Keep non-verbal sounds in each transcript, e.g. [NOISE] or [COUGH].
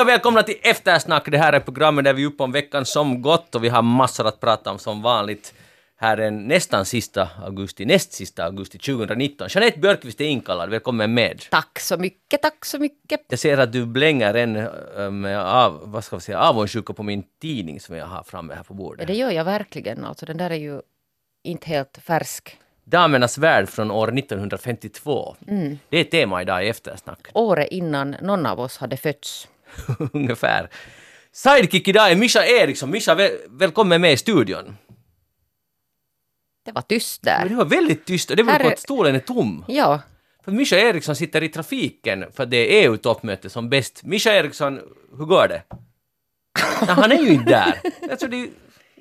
Hej och välkomna till Eftersnack. Det här är programmet där vi är uppe om veckan som gått och vi har massor att prata om som vanligt. Här är nästan sista augusti, näst sista augusti 2019. Jeanette Björkqvist är inkallad, välkommen med. Tack så mycket, tack så mycket. Jag ser att du blänger en med av, vad ska vi säga, avundsjuka på min tidning som jag har framme här på Ja, bordet. det gör jag verkligen. Alltså, den där är ju inte helt färsk. Damernas värld från år 1952. Mm. Det är tema idag i Eftersnack. Året innan någon av oss hade fötts. [LAUGHS] Ungefär. Sidekick idag är Mischa Eriksson. Mischa, väl, välkommen med i studion. Det var tyst Men där. det var väldigt tyst och det beror på Här att stolen är tom. Ja, För Mischa Eriksson sitter i trafiken för det är EU-toppmöte som bäst. Mischa Eriksson, hur går det? Nej, han är ju inte där. Alltså, det,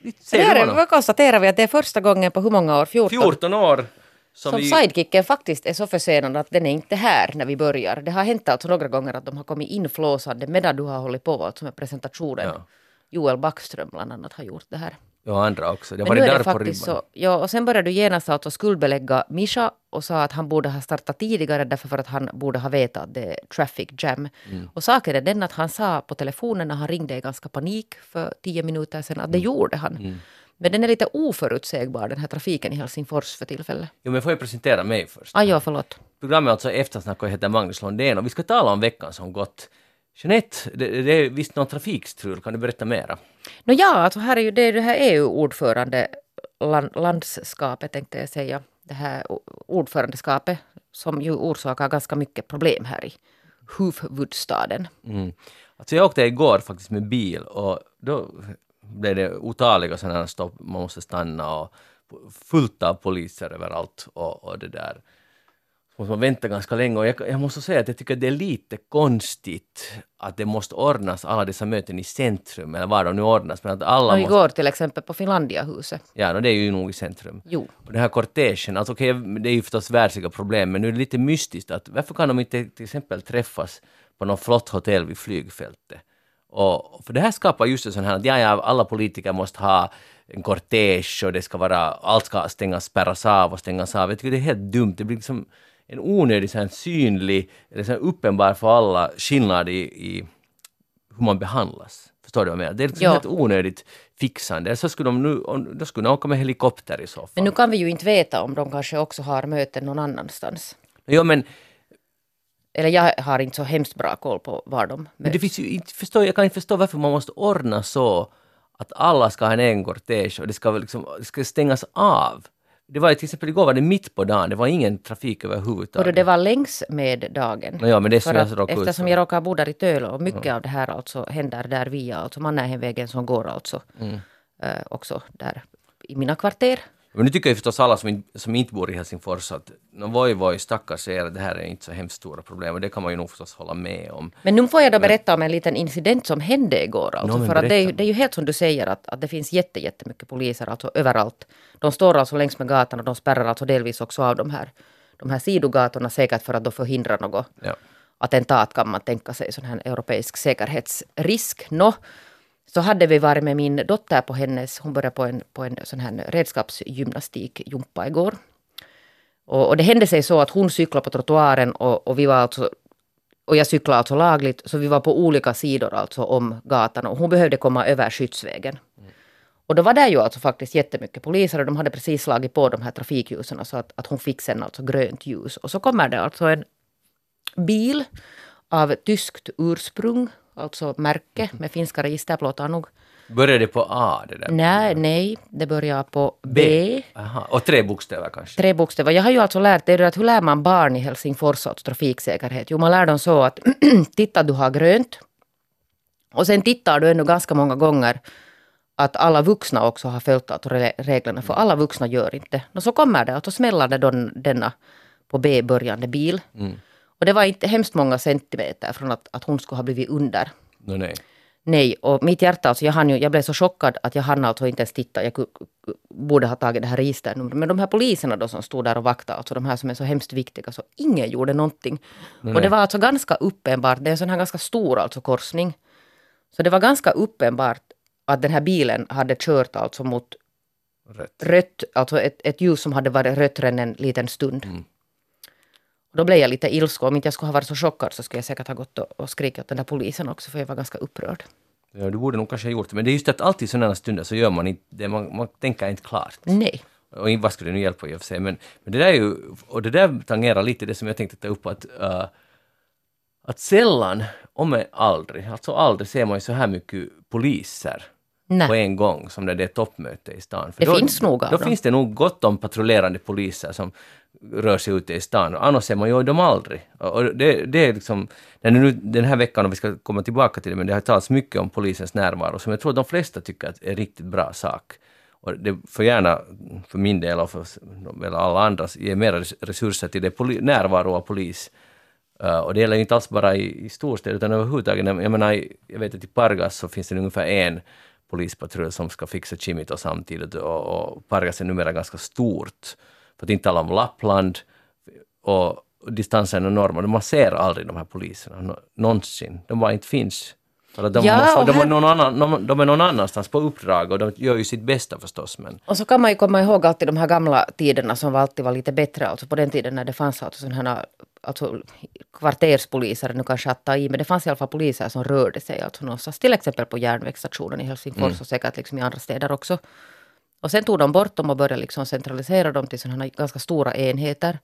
det, det här honom? vad konstaterar vi att det är första gången på hur många år? 14? 14 år som, Som vi... sidekicken faktiskt är så försenad att den är inte här när vi börjar. Det har hänt alltså några gånger att de har kommit inflåsande medan du har hållit på alltså med presentationen. Ja. Joel Backström bland annat har gjort det här. Ja, andra också. Det Men var nu det är där det på ribban. så. Ja, och sen började du genast alltså skuldbelägga Misha och sa att han borde ha startat tidigare därför för att han borde ha vetat att det är traffic jam. Mm. Och saken är den att han sa på telefonen när han ringde i ganska panik för tio minuter sedan att det Mm. gjorde han. Men den är lite oförutsägbar den här trafiken i Helsingfors för tillfället. Jo, men får jag presentera mig först? Ah, ja, förlåt. Programmet är alltså Eftersnack och jag heter Magnus Lundén och vi ska tala om veckan som gått. Jeanette, det, det är visst någon trafikstrul, kan du berätta mera? Nå ja, alltså här är ju det, det här EU-ordförande land, landskapet tänkte jag säga. Det här ordförandeskapet som ju orsakar ganska mycket problem här i huvudstaden. Mm. Alltså jag åkte igår faktiskt med bil och då blev det otaliga sådana stopp, man måste stanna och fullt av poliser överallt och, och det där. Så måste man vänta ganska länge och jag, jag måste säga att jag tycker det är lite konstigt att det måste ordnas alla dessa möten i centrum eller var de nu ordnas men att alla Och måste... igår till exempel på Finlandiahuset. Ja, no, det är ju nog i centrum. Jo. Och den här kortegen, alltså okej, det är ju förstås världsliga problem, men nu är det lite mystiskt att varför kan de inte till exempel träffas på något flott hotell vid flygfältet? Och, för det här skapar just en sån här att ja, ja, alla politiker måste ha en kortege och det ska vara, allt ska stängas, spärras av och stängas av. Jag tycker det är helt dumt. Det blir liksom en onödig, så här, synlig, eller så här, uppenbar för alla skillnad i, i hur man behandlas. Förstår du vad jag menar? Det är liksom Ja. helt onödigt fixande. Så skulle de nu, då skulle de åka med helikopter i så fall. Men nu kan vi ju inte veta om de kanske också har möten någon annanstans. Jo, men, Eller jag har inte så hemskt bra koll på var de men möts. det finns inte, förstå, jag kan inte förstå varför man måste ordna så att alla ska ha en egen kortege och det ska, liksom, det ska stängas av. Det var till exempel igår var det mitt på dagen, det var ingen trafik Och då överhuvudtaget. det var längs med dagen. Ja, men det För jag att ut eftersom jag råkar bo där i Töle och mycket av det här alltså händer där via alltså Mannerheimvägen som går alltså Mm. eh, också där i mina kvarter. Men nu tycker ju förstås alla som inte, som inte bor i Helsingfors att no, voi voi stackars er, det här är inte så hemskt stora problem och det kan man ju nog förstås hålla med om. Men nu får jag då berätta om en liten incident som hände igår. Alltså, men för att det, är, det är ju helt som du säger att, att det finns jätte, jättemycket poliser alltså överallt. De står alltså längs med gatan och de spärrar alltså delvis också av de här, de här sidogatorna säkert för att då förhindra något Ja. attentat kan man tänka sig, sån här europeisk säkerhetsrisk. Nå, så hade vi varit med min dotter på hennes, hon började på en, på en sån här redskapsgymnastikjumpa igår. Och, och det hände sig så att hon cyklade på trottoaren och, och vi var alltså och jag cyklade alltså lagligt, så vi var på olika sidor alltså om gatan och hon behövde komma över skyddsvägen. Och då var det ju alltså faktiskt jättemycket poliser och de hade precis slagit på de här trafikljusen så att, att hon fick sen alltså grönt ljus. Och så kommer det alltså en bil av tyskt ursprung, alltså märke med finska registerplåtar nog. Började det på A det där? Nej, nej, det börjar på B. Aha. Och tre bokstäver kanske? Tre bokstäver. Jag har ju alltså lärt dig att hur lär man barn i Helsingfors alltså trafiksäkerhet? Jo, man lär dem så att [CLEARS THROAT] titta, du har grönt. Och sen tittar du ännu ganska många gånger att alla vuxna också har följt re- reglerna, för alla vuxna gör inte. Och så kommer det, och så smäller det då denna på B börjande bil. Och det var inte hemskt många centimeter från att, att hon skulle ha blivit under. No, nej. Nej, och mitt hjärta, alltså jag, hann ju, jag blev så chockad att jag hann alltså inte ens titta. Jag borde ha tagit det här registernumret. Men de här poliserna då som stod där och vaktade, alltså de här som är så hemskt viktiga, så ingen gjorde någonting. och det var alltså ganska uppenbart, det är en sån här ganska stor alltså korsning. Så det var ganska uppenbart att den här bilen hade kört alltså mot Rätt. rött, alltså ett, ett ljus som hade varit rött redan en liten stund. Då blev jag lite ilsk. Om inte jag skulle ha varit så chockad så skulle jag säkert ha gått och, och skrikit åt den där polisen också, för jag var ganska upprörd. Ja, du borde nog kanske ha gjort det. Men det är just att alltid i sådana stunder så gör man inte det. Man, man tänker inte klart. Nej. Och vad skulle det nu hjälpa i och för sig. Men, men det där är ju, och det där tangerar lite det som jag tänkte ta upp att, uh, att sällan, om än aldrig, alltså aldrig ser man ju så här mycket poliser Nej. på en gång som när det är toppmöte i stan. Det då, finns nog av Då dem. finns det nog gott om patrullerande poliser som rör sig ute i stan. Annars ser man ju dem aldrig. Och och det, det är liksom, nu, den här veckan, om vi ska komma tillbaka till det, men det har talats mycket om polisens närvaro, som jag tror de flesta tycker att är riktigt bra sak. Och det får gärna, för min del och för väl alla andras, ge mer resurser till det, poli, närvaro av polis. Uh, och det gäller inte alls bara i, i storstäder utan överhuvudtaget. Jag menar, jag vet att i Pargas så finns det ungefär en polispatrull som ska fixa Chimito samtidigt och, och Pargas är numera ganska stort. För att inte tala om Lappland och distansen är enorm man ser aldrig de här poliserna nå- någonsin. De bara inte finns. För de, Ja, måste, de, är någon annan, de, de är någon annanstans på uppdrag och de gör ju sitt bästa förstås men Och så kan man ju komma ihåg alltid de här gamla tiderna som var alltid var lite bättre. Alltså på den tiden när det fanns alltså sådana här alltså kvarterspoliser, nu kanske att ta i, men det fanns i alla fall poliser som rörde sig alltså någonstans. Till exempel på järnvägsstationen i Helsingfors Mm. och säkert liksom i andra städer också. Och sen tog de bort dem och började liksom centralisera dem till sådana ganska stora enheter.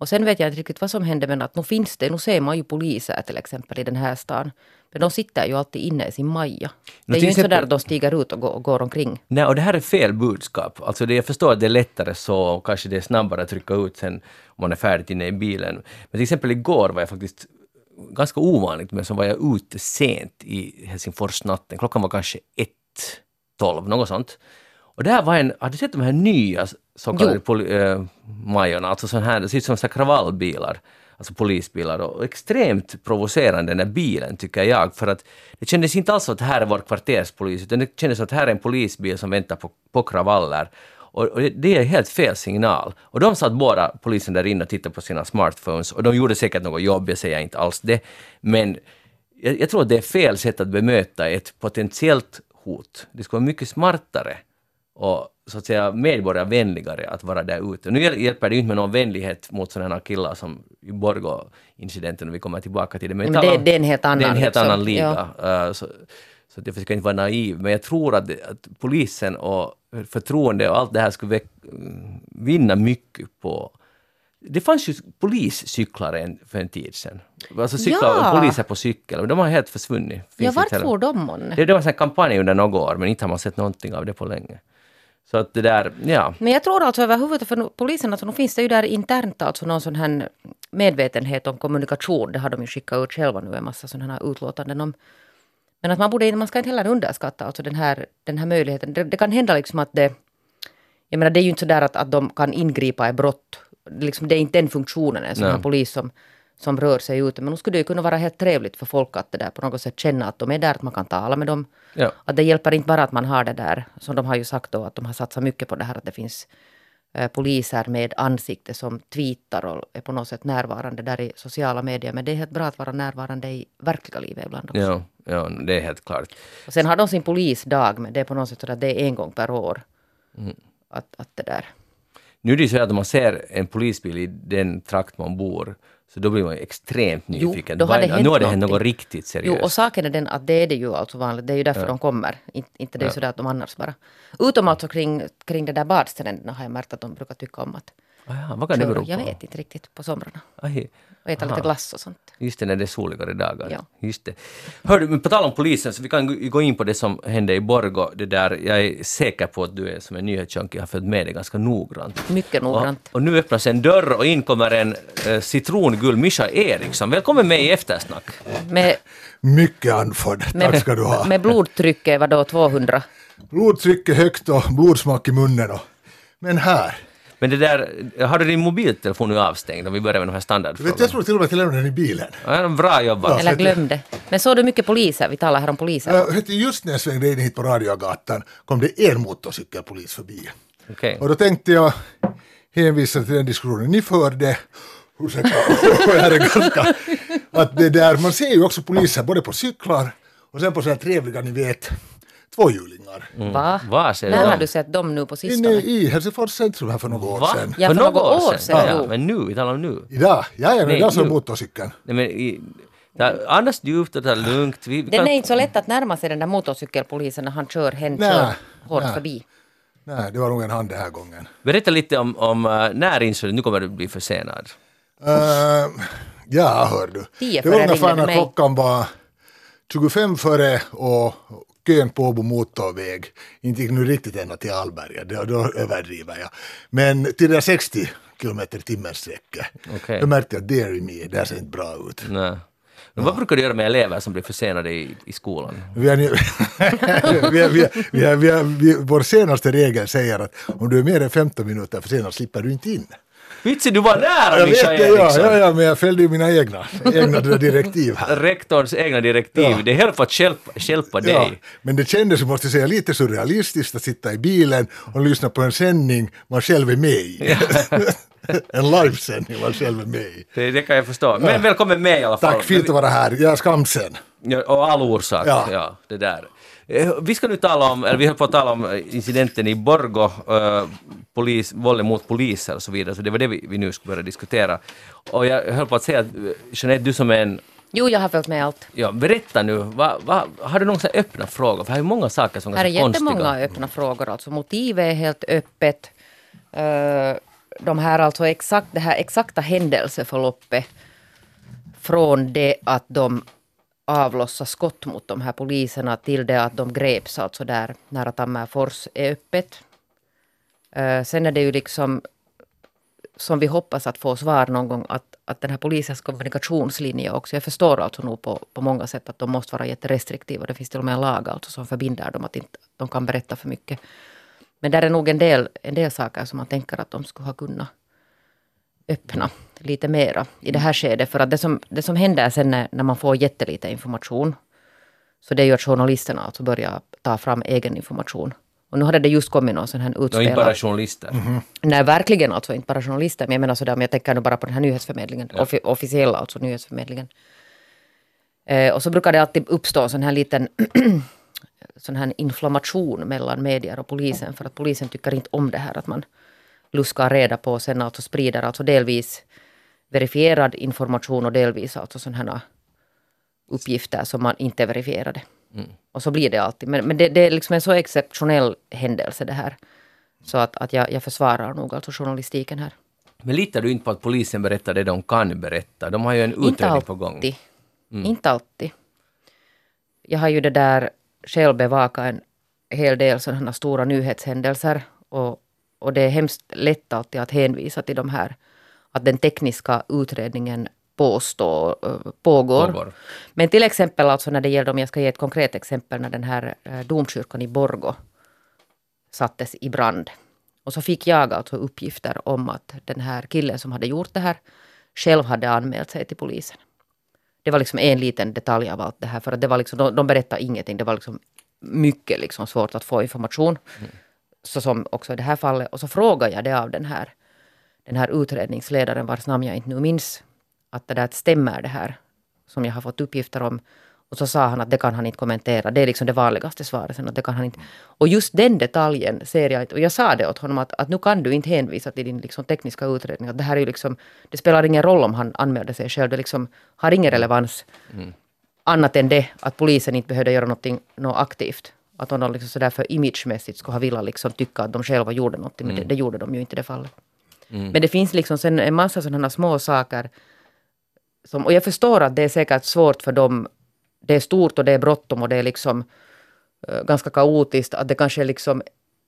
Och sen vet jag inte riktigt vad som hände men att nu finns det, nu ser man ju poliser till exempel i den här stan. Men de sitter ju alltid inne i sin maja. Det är ju inte så exempel- där att de stiger ut och går, och går omkring. Nej, och det här är fel budskap. Alltså det, jag förstår att det är lättare så och kanske det är snabbare att trycka ut sen om man är färdigt inne i bilen. Men till exempel igår var jag faktiskt ganska ovanligt, men så var jag ute sent i Helsingforsnatten. Klockan var kanske ett, tolv, något sånt. Och där var en, har du sett de här nya så kallade poli, äh, Majorna, alltså sån här, det ser ut som så kravallbilar, alltså polisbilar och extremt provocerande den där bilen tycker jag för att det kändes inte alls att det här är vår kvarterspolis utan det kändes att det här är en polisbil som väntar på, på kravaller. Och, och det, det är helt fel signal. Och de satt båda, polisen där inne och tittade på sina smartphones och de gjorde säkert något jobb, jag säger inte alls det. Men jag, jag tror att det är fel sätt att bemöta ett potentiellt hot. Det skulle vara mycket smartare och så att säga medborgarvänligare att vara där ute. Nu hjäl- hjälper det ju inte med någon vänlighet mot sådana här killar som i Borgå-incidenten, och vi kommer tillbaka till det. Men jag det- talar om- det är en helt Det är en annan, helt liksom. annan liga. Uh, så, så att jag försöker inte vara naiv, men jag tror att, det, att polisen och förtroende och allt det här skulle mm, vinna mycket på det fanns ju poliscyklar en, för en tid sedan. Alltså cyklar, Ja. poliser på cykel, men de har helt försvunnit. Finns Ja, vart får de månne? Det, det var en kampanj under några år, men inte har man sett någonting av det på länge. Så att det där, ja. Men jag tror alltså överhuvudtaget för polisen, alltså nu finns det ju där internt alltså någon sån här medvetenhet om kommunikation. Det har de ju skickat ut själva nu en massa sådana här utlåtanden om. Men att man borde man ska inte heller underskatta alltså den här, den här möjligheten. Det, det kan hända liksom att det, jag menar det är ju inte så där att, att de kan ingripa i brott. Liksom, det är inte den funktionen en sån här Nej. polis som, som rör sig ute. Men nu skulle det ju kunna vara helt trevligt för folk att det där på något sätt känna att de är där, att man kan tala med dem. ja. Att det hjälper inte bara att man har det där, som de har ju sagt då, att de har satsat mycket på det här att det finns eh, poliser med ansikte som tweetar och är på något sätt närvarande där i sociala medier. Men det är helt bra att vara närvarande i verkliga livet ibland också. Ja, ja, det är helt klart. Och sen har de sin polisdag, men det är på något sätt så att det är en gång per år. Mm. Att, att det där. Nu är det ju så att om man ser en polisbil i den trakt man bor, så då blir man extremt nyfiken. då har det hänt nu har det hänt någonting. något riktigt seriöst. Jo, och saken är den att det är det ju alltså vanligt. Det är ju därför de kommer. Inte, inte det är Ja. så där att de annars bara. Utom alltså kring, kring det där badstränderna har jag märkt att de brukar tycka om att Ah, ja, vad kan det bero på? Jag vet inte riktigt på somrarna. Aj, Och äta Aha. lite glass och sånt. Just det, när det är soligare dagar. Ja. Just det. Hör du, men på tal om polisen, så vi kan gå- in på det som hände i Borgå. Det där, jag är säker på att du är som en nyhetsjunkie har följt med det ganska noggrant. Mycket noggrant. Och, och nu öppnas en dörr och in kommer en eh, citrongul Mischa Eriksson. Välkommen med i eftersnack. Med, Mycket andfådd, tack med, ska du ha. med blodtrycket var då 200. Blodtrycket högt och blodsmak i munnen. Och... Men här, Men det där, har du din mobiltelefon nu avstängd om vi börjar med de här standardfrågorna? jag tror till och med att jag lämnade den i bilen. Ja, bra jobbat. Eller glömde. Men såg du mycket poliser? Vi talar här om poliser. Just när jag svängde in hit på Radiogatan kom det en motorcykelpolis förbi. Okej. Och då tänkte jag hänvisa till den diskussionen ni förde. Ursäkta, [LAUGHS] det här är ganska... Att det där, man ser ju också poliser både på cyklar och sen på så här trevliga, ni vet, tvåhjulingar. Va? Var ser När har du sett dem nu på Inne sistone? i Helsingfors centrum här för några år Va? sedan. Ja, för några år sedan, Ja, jo. men nu, vi talar om nu. Idag, ja, ja, idag så nu. motorcykeln. Nej, men i, ta, andas djupt och ta lugnt. Vi, vi Den kan, är inte så lätt att närma sig den där motorcykelpolisen när han kör, hen Nej, kör hårt nej. förbi. Nej, det var nog en hand den här gången. Berätta lite om, om uh, när insåg du nu kommer du bli försenad. Uh, ja, hör du. Det var ungefär när klockan var 25 före och kön på Åbo motorväg. Inte gick nu riktigt ända till Alberga, då, då överdriver jag. Men till det där 60 kilometer timmen sträcket. Okej. Då märkte jag att dare me, det ser inte bra ut. Nej. Men vad brukar du göra med elever som blir försenade i, i skolan? Vi har, [LAUGHS] vi har, vi har, vi har, vår senaste regel säger att om du är mer än 15 minuter försenad slipper du inte in. Vitsi, du var nära Jag Mischa vet ja, ja, ja, men jag följde ju mina egna, egna direktiv här. Rektorns egna direktiv. Ja. Det är helt för att hjälpa, hjälpa dig. Ja, men det kändes, måste jag säga, lite surrealistiskt att sitta i bilen och lyssna på en sändning man själv är med i. [LAUGHS] en livesändning man själv är med i. Det, det kan jag förstå. Men välkommen med i alla fall. Tack, fint att vara här. Jag är skamsen. Ja, och all orsak, ja. Ja. det där. Eh, Vi ska nu tala om, eller vi höll på att tala om eh, incidenten i Borgo, eh, polis, våld mot poliser och så vidare, så det var det vi, vi nu skulle börja diskutera. Och jag höll på att säga att eh, Jeanette, du som är en, Jo, jag har följt med allt. ja berätta nu, va, va, har du här öppna frågor? För här är många saker som är Här är ganska konstiga. jättemånga öppna frågor. Alltså, motivet är helt öppet. Eh, De här alltså exakt, det här exakta händelseförloppet från det att de avlossa skott mot de här poliserna till det att de greps alltså där nära Tammerfors är öppet. Eh, sen är det ju liksom som vi hoppas att få svar någon gång att, att den här polisens kommunikationslinje också. Jag förstår alltså nog på, på många sätt att de måste vara jätterestriktiva. Det finns till och med en lag alltså som förbinder dem att inte, de kan berätta för mycket. Men där är nog en del, en del saker som man tänker att de skulle ha kunnat öppna lite mera i det här skedet. För att det som, det som händer sen när, när man får jättelite information, så det är ju att journalisterna alltså börjar ta fram egen information. Och nu hade det just kommit någon sån här Och inte bara journalister. Nej, verkligen alltså inte bara journalister. Men jag menar sådär, om jag tänker nu bara på den här nyhetsförmedlingen. Offi- officiella alltså nyhetsförmedlingen. Eh, och så brukar det alltid uppstå en sån här liten [CLEARS THROAT] sån här inflammation mellan medier och polisen. För att polisen tycker inte om det här att man luskar reda på och sen alltså sprider alltså delvis verifierad information och delvis alltså sådana uppgifter som man inte verifierade. Och så blir det alltid. Men, men det, det är liksom en så exceptionell händelse det här. Så att, att jag, jag försvarar nog alltså journalistiken här. Men litar du inte på att polisen berättar det de kan berätta? De har ju en Inte utredning på gång. alltid. Inte alltid. Jag har ju det där själv bevakat en hel del sådana stora nyhetshändelser. Och, och det är hemskt lätt alltid att hänvisa till de här. Att den tekniska utredningen påstår, eh, pågår. Pågår. Men till exempel alltså när det gäller, om jag ska ge ett konkret exempel, när den här eh, domkyrkan i Borgo sattes i brand. Och så fick jag alltså uppgifter om att den här killen som hade gjort det här själv hade anmält sig till polisen. Det var liksom en liten detalj av allt det här. För att det var liksom, de, de berättade ingenting. Det var liksom mycket liksom svårt att få information. Så som också i det här fallet. Och så frågade jag det av den här, den här utredningsledaren vars namn jag inte nu minns. Att det där stämmer det här som jag har fått uppgifter om. Och så sa han att det kan han inte kommentera. Det är liksom det vanligaste svaret. Sen att det kan han inte. Och just den detaljen ser jag inte. Och jag sa det åt honom att, att nu kan du inte hänvisa till din liksom tekniska utredning. Att det här är liksom, det spelar ingen roll om han anmälde sig själv. Det liksom har ingen relevans. Annat än det att polisen inte behövde göra någonting, något aktivt. Att om de liksom sådär för imagemässigt skulle ha velat liksom tycka att de själva gjorde någonting. Men det, det gjorde de ju inte i det fallet. Men det finns liksom sen en massa sådana små saker. Som, och jag förstår att det är säkert svårt för dem. Det är stort och det är bråttom och det är liksom eh, ganska kaotiskt. Att det kanske liksom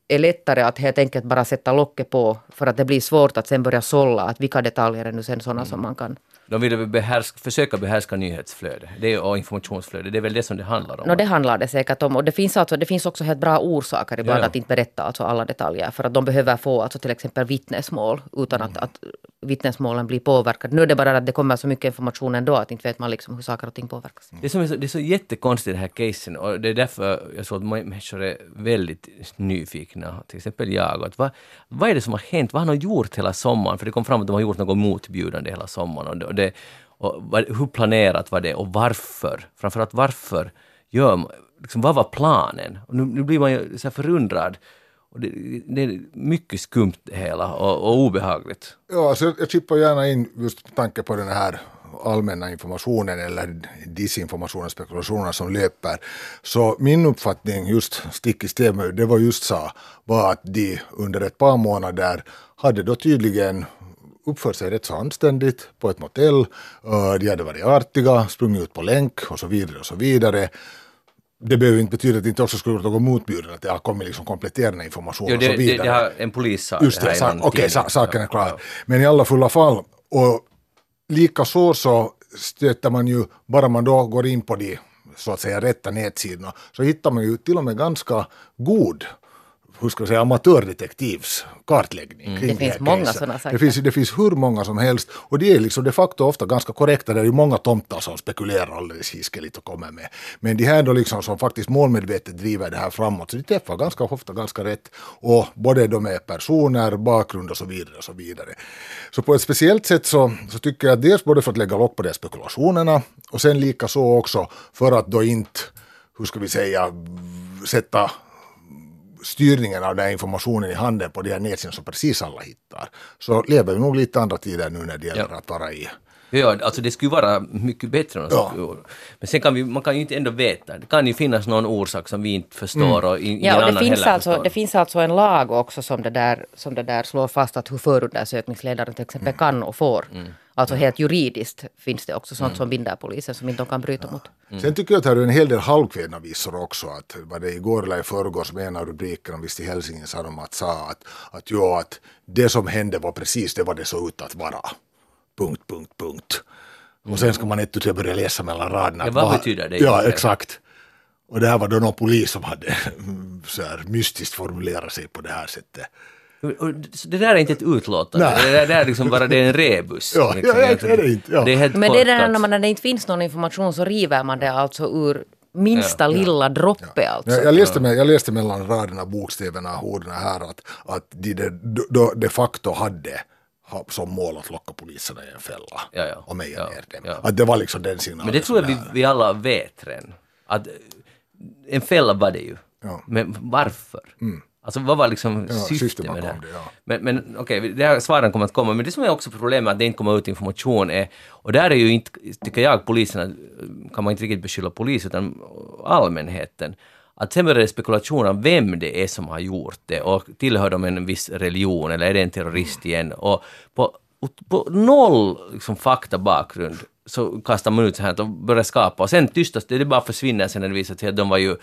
är lättare att helt enkelt bara sätta locket på. För att det blir svårt att sen börja sålla. Att vilka detaljer är nu sen sådana som man kan De vill väl behärska, försöka behärska nyhetsflödet det är, och informationsflödet. Det är väl det som det handlar om. No, det handlar det säkert om. Och det finns, alltså, det finns också helt bra orsaker ibland Ja, ja. att inte berätta alltså, alla detaljer. För att de behöver få alltså, till exempel vittnesmål utan att, att vittnesmålen blir påverkade. Nu är det bara att det kommer så mycket information ändå att inte vet man liksom hur saker och ting påverkas. Det, är så, det är så jättekonstigt det här casen och det är därför jag tror att människor är väldigt nyfikna, till exempel jag. Att vad, vad är det som har hänt? Vad har de gjort hela sommaren? För det kom fram att de har gjort något motbjudande hela sommaren. Och det, och vad, hur planerat var det och varför? Framförallt varför gör liksom, vad var planen? Och nu, nu blir man ju så här förundrad. Och det, det är mycket skumt det hela och, och obehagligt. Ja, alltså jag, jag chippar gärna in just med tanke på den här allmänna informationen eller disinformationen, spekulationerna som löper. Så min uppfattning just stick i stäv med det var just så var att de under ett par månader hade då tydligen uppfört sig rätt så anständigt på ett motell. Eh, De hade varit artiga, sprungit ut på länk och så vidare och så vidare. Det behöver inte betyda att det inte också skulle gjort något motbjudande, att det har kommit liksom kompletterande information Jo, och det, så det, vidare. det har en polis sa Just det, sa, okej, sa, tidningen. saken är klar. ja. Men i alla fulla fall, och lika så så stöter man ju, bara man då går in på de så att säga rätta nätsidorna, så hittar man ju till och med ganska god hur ska jag säga, amatördetektivs kartläggning. Mm. Det finns här många sådana sajter. det finns, det finns hur många som helst och det är liksom de facto ofta ganska korrekta. Det är ju många tomtar som spekulerar alldeles hiskeligt och kommer med. Men de här då liksom som faktiskt målmedvetet driver det här framåt, så de träffar ganska ofta ganska rätt. Och både de är personer, bakgrund och så vidare. och Så vidare. Så på ett speciellt sätt så, så tycker jag att dels både för att lägga lock på de spekulationerna och sen lika så också för att då inte, hur ska vi säga, sätta styrningen av den här informationen i handen på de här nätsidorna som precis alla hittar. Så lever vi nog lite andra tider nu när det gäller Ja. att vara i. Ja, alltså det skulle vara mycket bättre. än Ja. Men sen kan vi, man kan ju inte ändå veta. Det kan ju finnas någon orsak som vi inte förstår och i- ingen Ja, och det annan finns, alltså, förstår. det finns alltså en lag också som det där, som det där slår fast att hur förundersökningsledaren till exempel kan och får. Alltså helt juridiskt finns det också sånt som binder polisen som inte de kan bryta mot. Sen tycker jag att det är en hel del halvkvädna visor också. Att var det igår eller i förrgår som en av rubrikerna visst i Helsingin sa att, att, jo, att det som hände var precis det vad det såg ut att vara. Punkt, punkt, punkt. Och sen ska man inte börja läsa mellan raderna. Ja, att vad betyder det Ja, exakt. Och det här var då någon polis som hade så här mystiskt formulerat sig på det här sättet. Och- och Det där är inte ett utlåtande. Nej. Det, där, är liksom bara det är en rebus. Ja, liksom. ja, ja, det är det inte, ja. Det är helt Men det är det där när, man, när det inte finns någon information så river man det alltså ur minsta lilla droppe alltså. Jag, jag, läste med, jag läste mellan raderna, bokstäverna, orden här att, att de de, de, de facto hade ha, som mål att locka poliserna i en fälla Ja, ja. och meja Ja, ner dem. ja. Att det var liksom den signalen. Men det tror jag vi, vi alla vet redan. Att en fälla var det ju. Ja. Mm. Men varför? Alltså vad var liksom Ja, syftet med det här? det, ja. Men, men okej, det här svaren kommer att komma. Men det som är också problemet att det inte kommer ut information är, och där är ju inte, tycker jag, poliserna, kan man inte riktigt beskylla polis utan allmänheten. Att sen börjar det spekulationer om vem det är som har gjort det och tillhör de en viss religion eller är det en terrorist igen? Och på, på noll liksom, faktabakgrund så kastar man ut så här och börjar skapa och sen tystas det, det bara försvinner sen när det visar sig att de var ju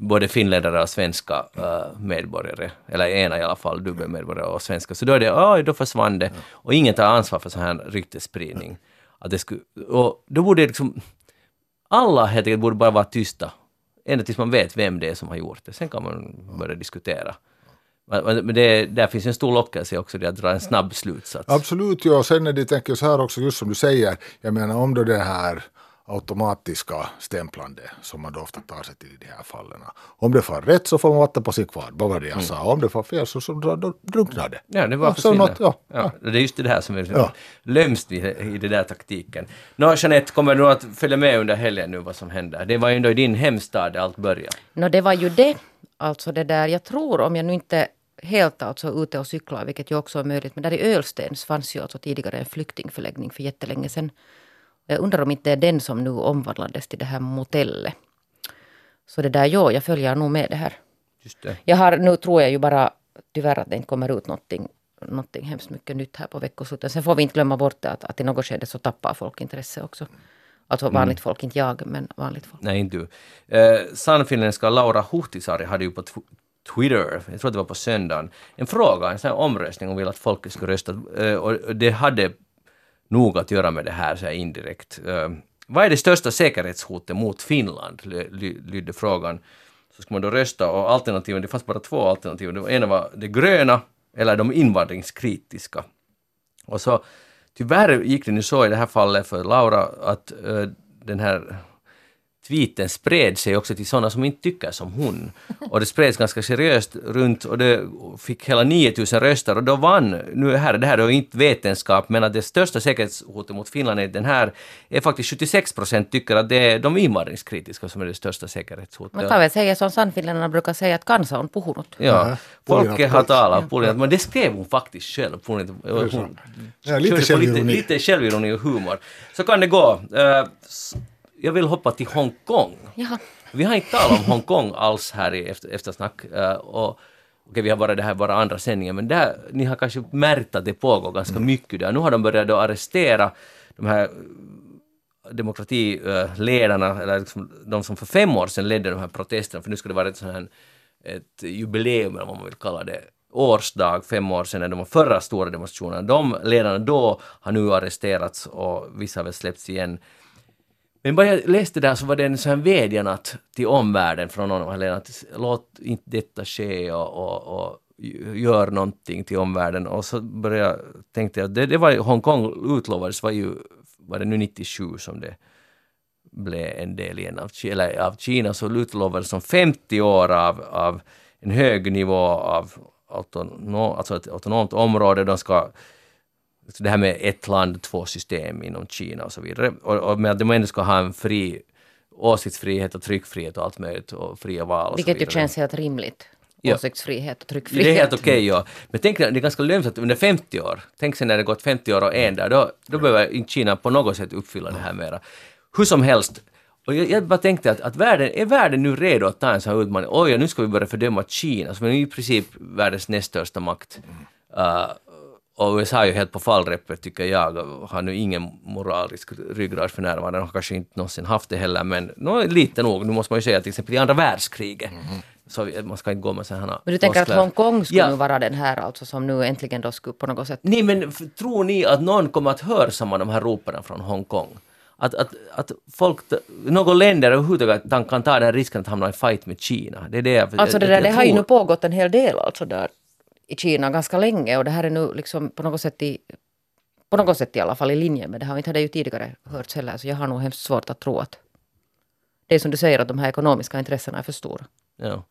både finländare och svenska eh, medborgare, eller ena i alla fall, dubbelmedborgare och svenska. Så då är det, oj, då försvann det. Och ingen tar ansvar för sån här ryktesspridning. Att det skulle, och då borde liksom, alla helt enkelt borde bara vara tysta. Ända tills man vet vem det är som har gjort det. Sen kan man börja diskutera. Men det, där finns en stor lockelse också, det att dra en snabb slutsats. Absolut, ja. Sen är det tänker jag så här också, just som du säger, jag menar om då det här automatiska stämplande som man då ofta tar sig till i de här fallen. Om det får rätt så får man vatten på sin kvarn, vad var det jag sa? Om det får fel så, så då, då drunknar det. Ja, det bara Ja, försvinner. något, ja, ja. Det är just det här som är Ja. lömskt i, i den där taktiken. Nå, Jeanette, kommer du att följa med under helgen nu vad som händer? Det var ju ändå i din hemstad allt började. Nå, det var ju det. Alltså det där, jag tror om jag nu inte helt alltså ute och cyklar, vilket ju också är möjligt, men där i Ölstens fanns ju alltså tidigare en flyktingförläggning för jättelänge sedan. Jag undrar om inte det är den som nu omvandlades till det här motellet. Så det där, ja, jag följer nog med det här. Just det. Jag har, nu tror jag ju bara tyvärr att det inte kommer ut någonting, någonting hemskt mycket nytt här på veckosluten. Sen får vi inte glömma bort det att, att i något skede så tappar folk intresse också. Alltså vanligt folk, inte jag, men vanligt folk. Nej, inte du. Eh, Sannfinländska Laura Huhtisaari hade ju på tw- Twitter, jag tror det var på söndagen, en fråga, en sån här omröstning om vill att folket skulle rösta. Eh, och det hade nog att göra med det här så här indirekt. Uh, vad är det största säkerhetshotet mot Finland? ly- lydde frågan. Så ska man då rösta och alternativen, det fanns bara två alternativ. Det ena var det gröna eller de invandringskritiska. Och så tyvärr gick det nu så i det här fallet för Laura att uh, den här tweeten spred sig också till sådana som inte tycker som hon. Och det spreds ganska seriöst runt och det fick hela 9000 röster och då vann, nu här, det här är inte vetenskap, men att det största säkerhetshotet mot Finland är den här, är faktiskt 76 procent tycker att det är de invandringskritiska som är det största säkerhetshotet. Man kan väl säga som sannfinländarna brukar säga att kansa on puhunut. Ja, folket har talat, Pulinat, men det skrev hon faktiskt själv. Pulinat, hon Ja, lite självironi. Lite, lite självironi och humor. Så kan det gå. Eh, jag vill hoppa till Hongkong. Jaha. Vi har inte talat om Hongkong alls här i efter, eftersnack. eh, och, okej, vi har bara det här bara andra sändningen, men där, ni har kanske märkt att det pågår ganska Mm. mycket där. Nu har de börjat då arrestera de här demokratiledarna, eller liksom de som för fem år sedan ledde de här protesterna, för nu ska det vara ett sånt här ett jubileum, eller vad man vill kalla det, årsdag, fem år sedan, när de var förra stora demonstrationerna. De ledarna då har nu arresterats och vissa har väl släppts igen. Men bara jag läste där så var det en sån här vädjan att, till omvärlden från någon Helena, att låt inte detta ske och, och, och gör någonting till omvärlden. Och så började jag, tänkte jag, det, det var Hongkong utlovades var ju, var det nu 97 som det blev en del igen av, eller av Kina, så utlovades som 50 år av, av en hög nivå av autonom, alltså ett autonomt område. De ska det här med ett land, två system inom Kina och så vidare. Och, och med att de ändå ska ha en fri åsiktsfrihet och tryckfrihet och allt möjligt och fria val och Vilket så ju känns helt rimligt. Ja. Åsiktsfrihet och tryckfrihet. Det är helt okej, ja. Men tänk, det är ganska lömskt att under 50 år, tänk sig när det gått 50 år och en där, då, då behöver inte Kina på något sätt uppfylla det här mera. Hur som helst, och jag, jag bara tänkte att, att världen, är världen nu redo att ta en sån här utmaning? Oj, nu ska vi börja fördöma Kina, som är i princip världens näst största makt. Uh, och USA är ju helt på fallrepet tycker jag, har nu ingen moralisk ryggrad för närvarande, de har kanske inte någonsin haft det heller, men nå, lite nog. Nu måste man ju säga till exempel i andra världskriget, så vi- man ska inte gå med sådana Men du tänker att. Hongkong skulle Ja. vara den här alltså som nu äntligen då skulle på något sätt... Nej, men tror ni att någon kommer att hörsamma de här ropen från Hongkong? Att, att, att folk, några länder överhuvudtaget kan ta den här risken att hamna i fight med Kina. Det är det jag, Alltså det jag, där, det jag har ju nu pågått en hel del alltså där i Kina ganska länge och det här är nu liksom på något sätt i på något sätt i alla fall i linje med det här. Och inte hade jag ju tidigare hört heller så jag har nog hemskt svårt att tro att det är som du säger att de här ekonomiska intressena är för stora. Ja.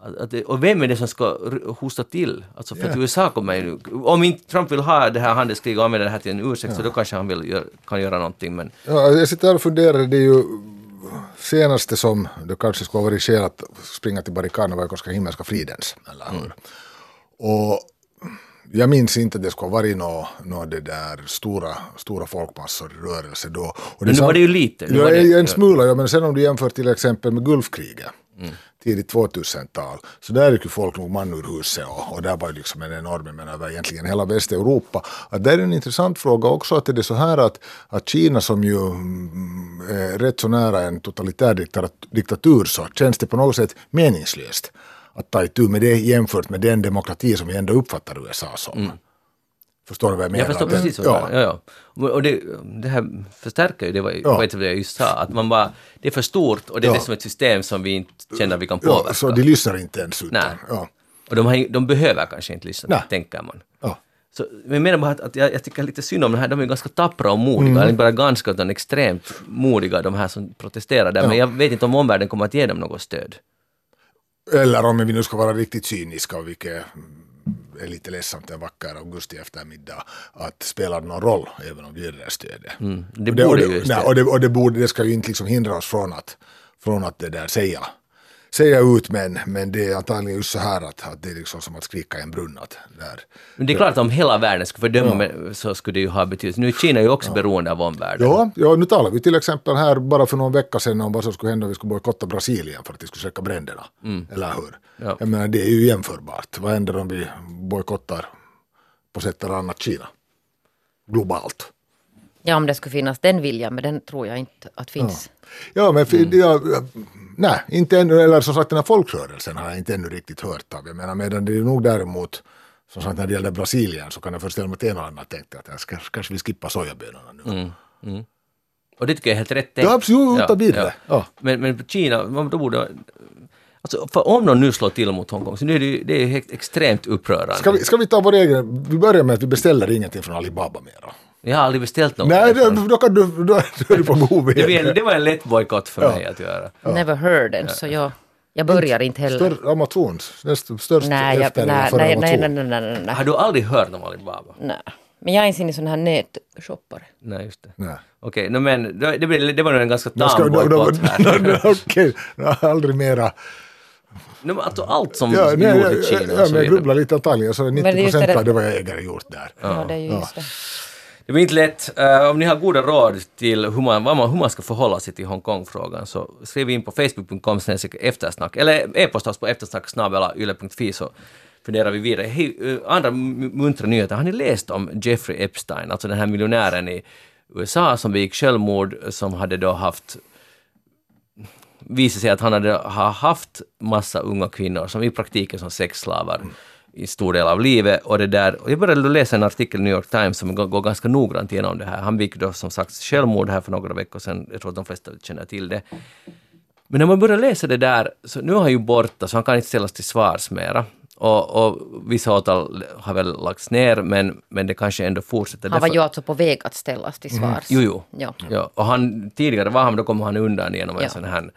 Att, att det, och vem är det som ska hosta till? Alltså för att Ja. USA kommer ju. Om inte Trump vill ha det här handelskriget och använda det här till en ursäkt så då kanske han vill gör, kan göra någonting men... Ja, jag sitter här och funderar, det är ju senaste som det kanske skulle ha varit skäl att springa till barrikaderna var ju Koska himmelska fridens, eller hur? Och jag minns inte att det skulle ha varit några nå det där stora, stora folkmassor i rörelse då. Men nu var det ju lite. Nu Ja, det- en smula, ja, men sen om du jämför till exempel med Gulfkriget, tidigt 2000-tal, så där gick ju folk nog man ur huset och, och där var ju liksom en enorm, men över egentligen hela Västeuropa. Att där är en intressant fråga också, att är det så här att, att Kina som ju mm, är rätt så nära en totalitär diktat- diktatur så känns det på något sätt meningslöst att ta itu med det jämfört med den demokrati som vi ändå uppfattar USA som. Förstår du vad jag menar? Jag förstår Att det- precis vad du menar. Ja, ja. Och det, det här förstärker ju det, var, Ja. vet vad jag just sa, att man bara, det är för stort och det är Ja. det som ett system som vi inte känner vi kan påverka. Ja, så de lyssnar inte ens utan. Nej. Ja. Och de, har, de behöver kanske inte lyssna, Nej. tänker man. Ja. Så, men jag menar bara att, att jag, jag tycker lite synd om de här, de är ganska tappra och modiga, Mm. inte bara ganska utan extremt modiga de här som protesterar där, men jag vet inte om omvärlden kommer att ge dem något stöd. Eller om vi nu ska vara riktigt cyniska, vilket är lite ledsamt en vacker augusti eftermiddag, att spelar det någon roll även om vi det där stödet. Mm. Det och borde och ju nej, stöd. och, det, och det, borde, det ska ju inte liksom hindra oss från att, från att det där säga, säga ut, men, men det är antagligen just så här att, att det är liksom som att skrika i en brunn. Att där. Men det är klart att om hela världen skulle fördöma men så skulle det ju ha betydelse. Nu är Kina ju också beroende av omvärlden. Ja, ja, nu talar vi till exempel här bara för någon vecka sedan om vad som skulle hända om vi skulle bojkotta Brasilien för att de skulle släcka bränderna. Eller hur? Ja. Jag menar, det är ju jämförbart. Vad händer om vi bojkottar på sätt eller annat Kina? Globalt. Ja, om det skulle finnas den viljan, men den tror jag inte att finns. Ja, men för, ja, nej, inte ännu, eller som sagt den här folkrörelsen har jag inte ännu riktigt hört av. Jag menar, medan det är nog däremot, som sagt när det gäller Brasilien så kan jag föreställa mig att en och annan tänkte att ska, kanske vi skippar sojabönorna nu. Och det tycker jag är helt rätt tänkt. Ja, absolut, utan vidare. Ja. Men, men på Kina, då borde... Alltså, för om de nu slår till mot Hongkong, så nu är det det är extremt upprörande. Ska, vi, ska vi ta vår egen, vi börjar med att vi beställer ingenting från Alibaba mera. Jag har aldrig beställt något. Nej, då, då, kan du, då, är du på god det, väg. var en, det var en lätt bojkott för mig att göra. Never heard ens, så jag, jag börjar inte heller. Större Amazons, näst störst Nej, jag, efter nej, nej, nej, Amazon. nej, nej, nej, nej, Har du aldrig hört om Alibaba? nej. Men jag är inte inne i sådana här nätshoppare. Nej, just det. Nej. Okej, no, men det, blir- det var nog en ganska tam bojkott här. [LAUGHS] Okej, aldrig mera... No, men alltså, allt som Ja, nej, gjorts jag, i Kina och jag, så jag grubblar lite antagligen, så 90 det är just procent det- av det vad jag äger är gjort där. Ja, det är ju just det. Det var inte lätt. Uh, om ni har goda råd till hur man, vad man, hur man ska förhålla sig till Hongkong-frågan så skriv in på facebook.com eftersnack eller e-posta oss på eftersnacksnabelayle.fi så funderar vi vidare. Hej, uh, andra muntra nyheter. Har ni läst om Jeffrey Epstein, alltså den här miljonären i USA som begick självmord som hade då haft visade sig att han hade ha haft massa unga kvinnor som i praktiken som sexslavar i stor del av livet. Och, det där, och jag började läsa en artikel i New York Times som går, går ganska noggrant igenom det här. Han begick då som sagt självmord här för några veckor sedan. Jag tror att de flesta känner till det. Men när man börjar läsa det där, så nu är han ju borta så han kan inte ställas till svars mera. Och, och vissa åtal har väl lagts ner men, men det kanske ändå fortsätter. Han var Därför- ju alltså på väg att ställas till svars. Jo, jo. Ja. Ja, och han, tidigare var han, då kom han undan genom en Ja. sån här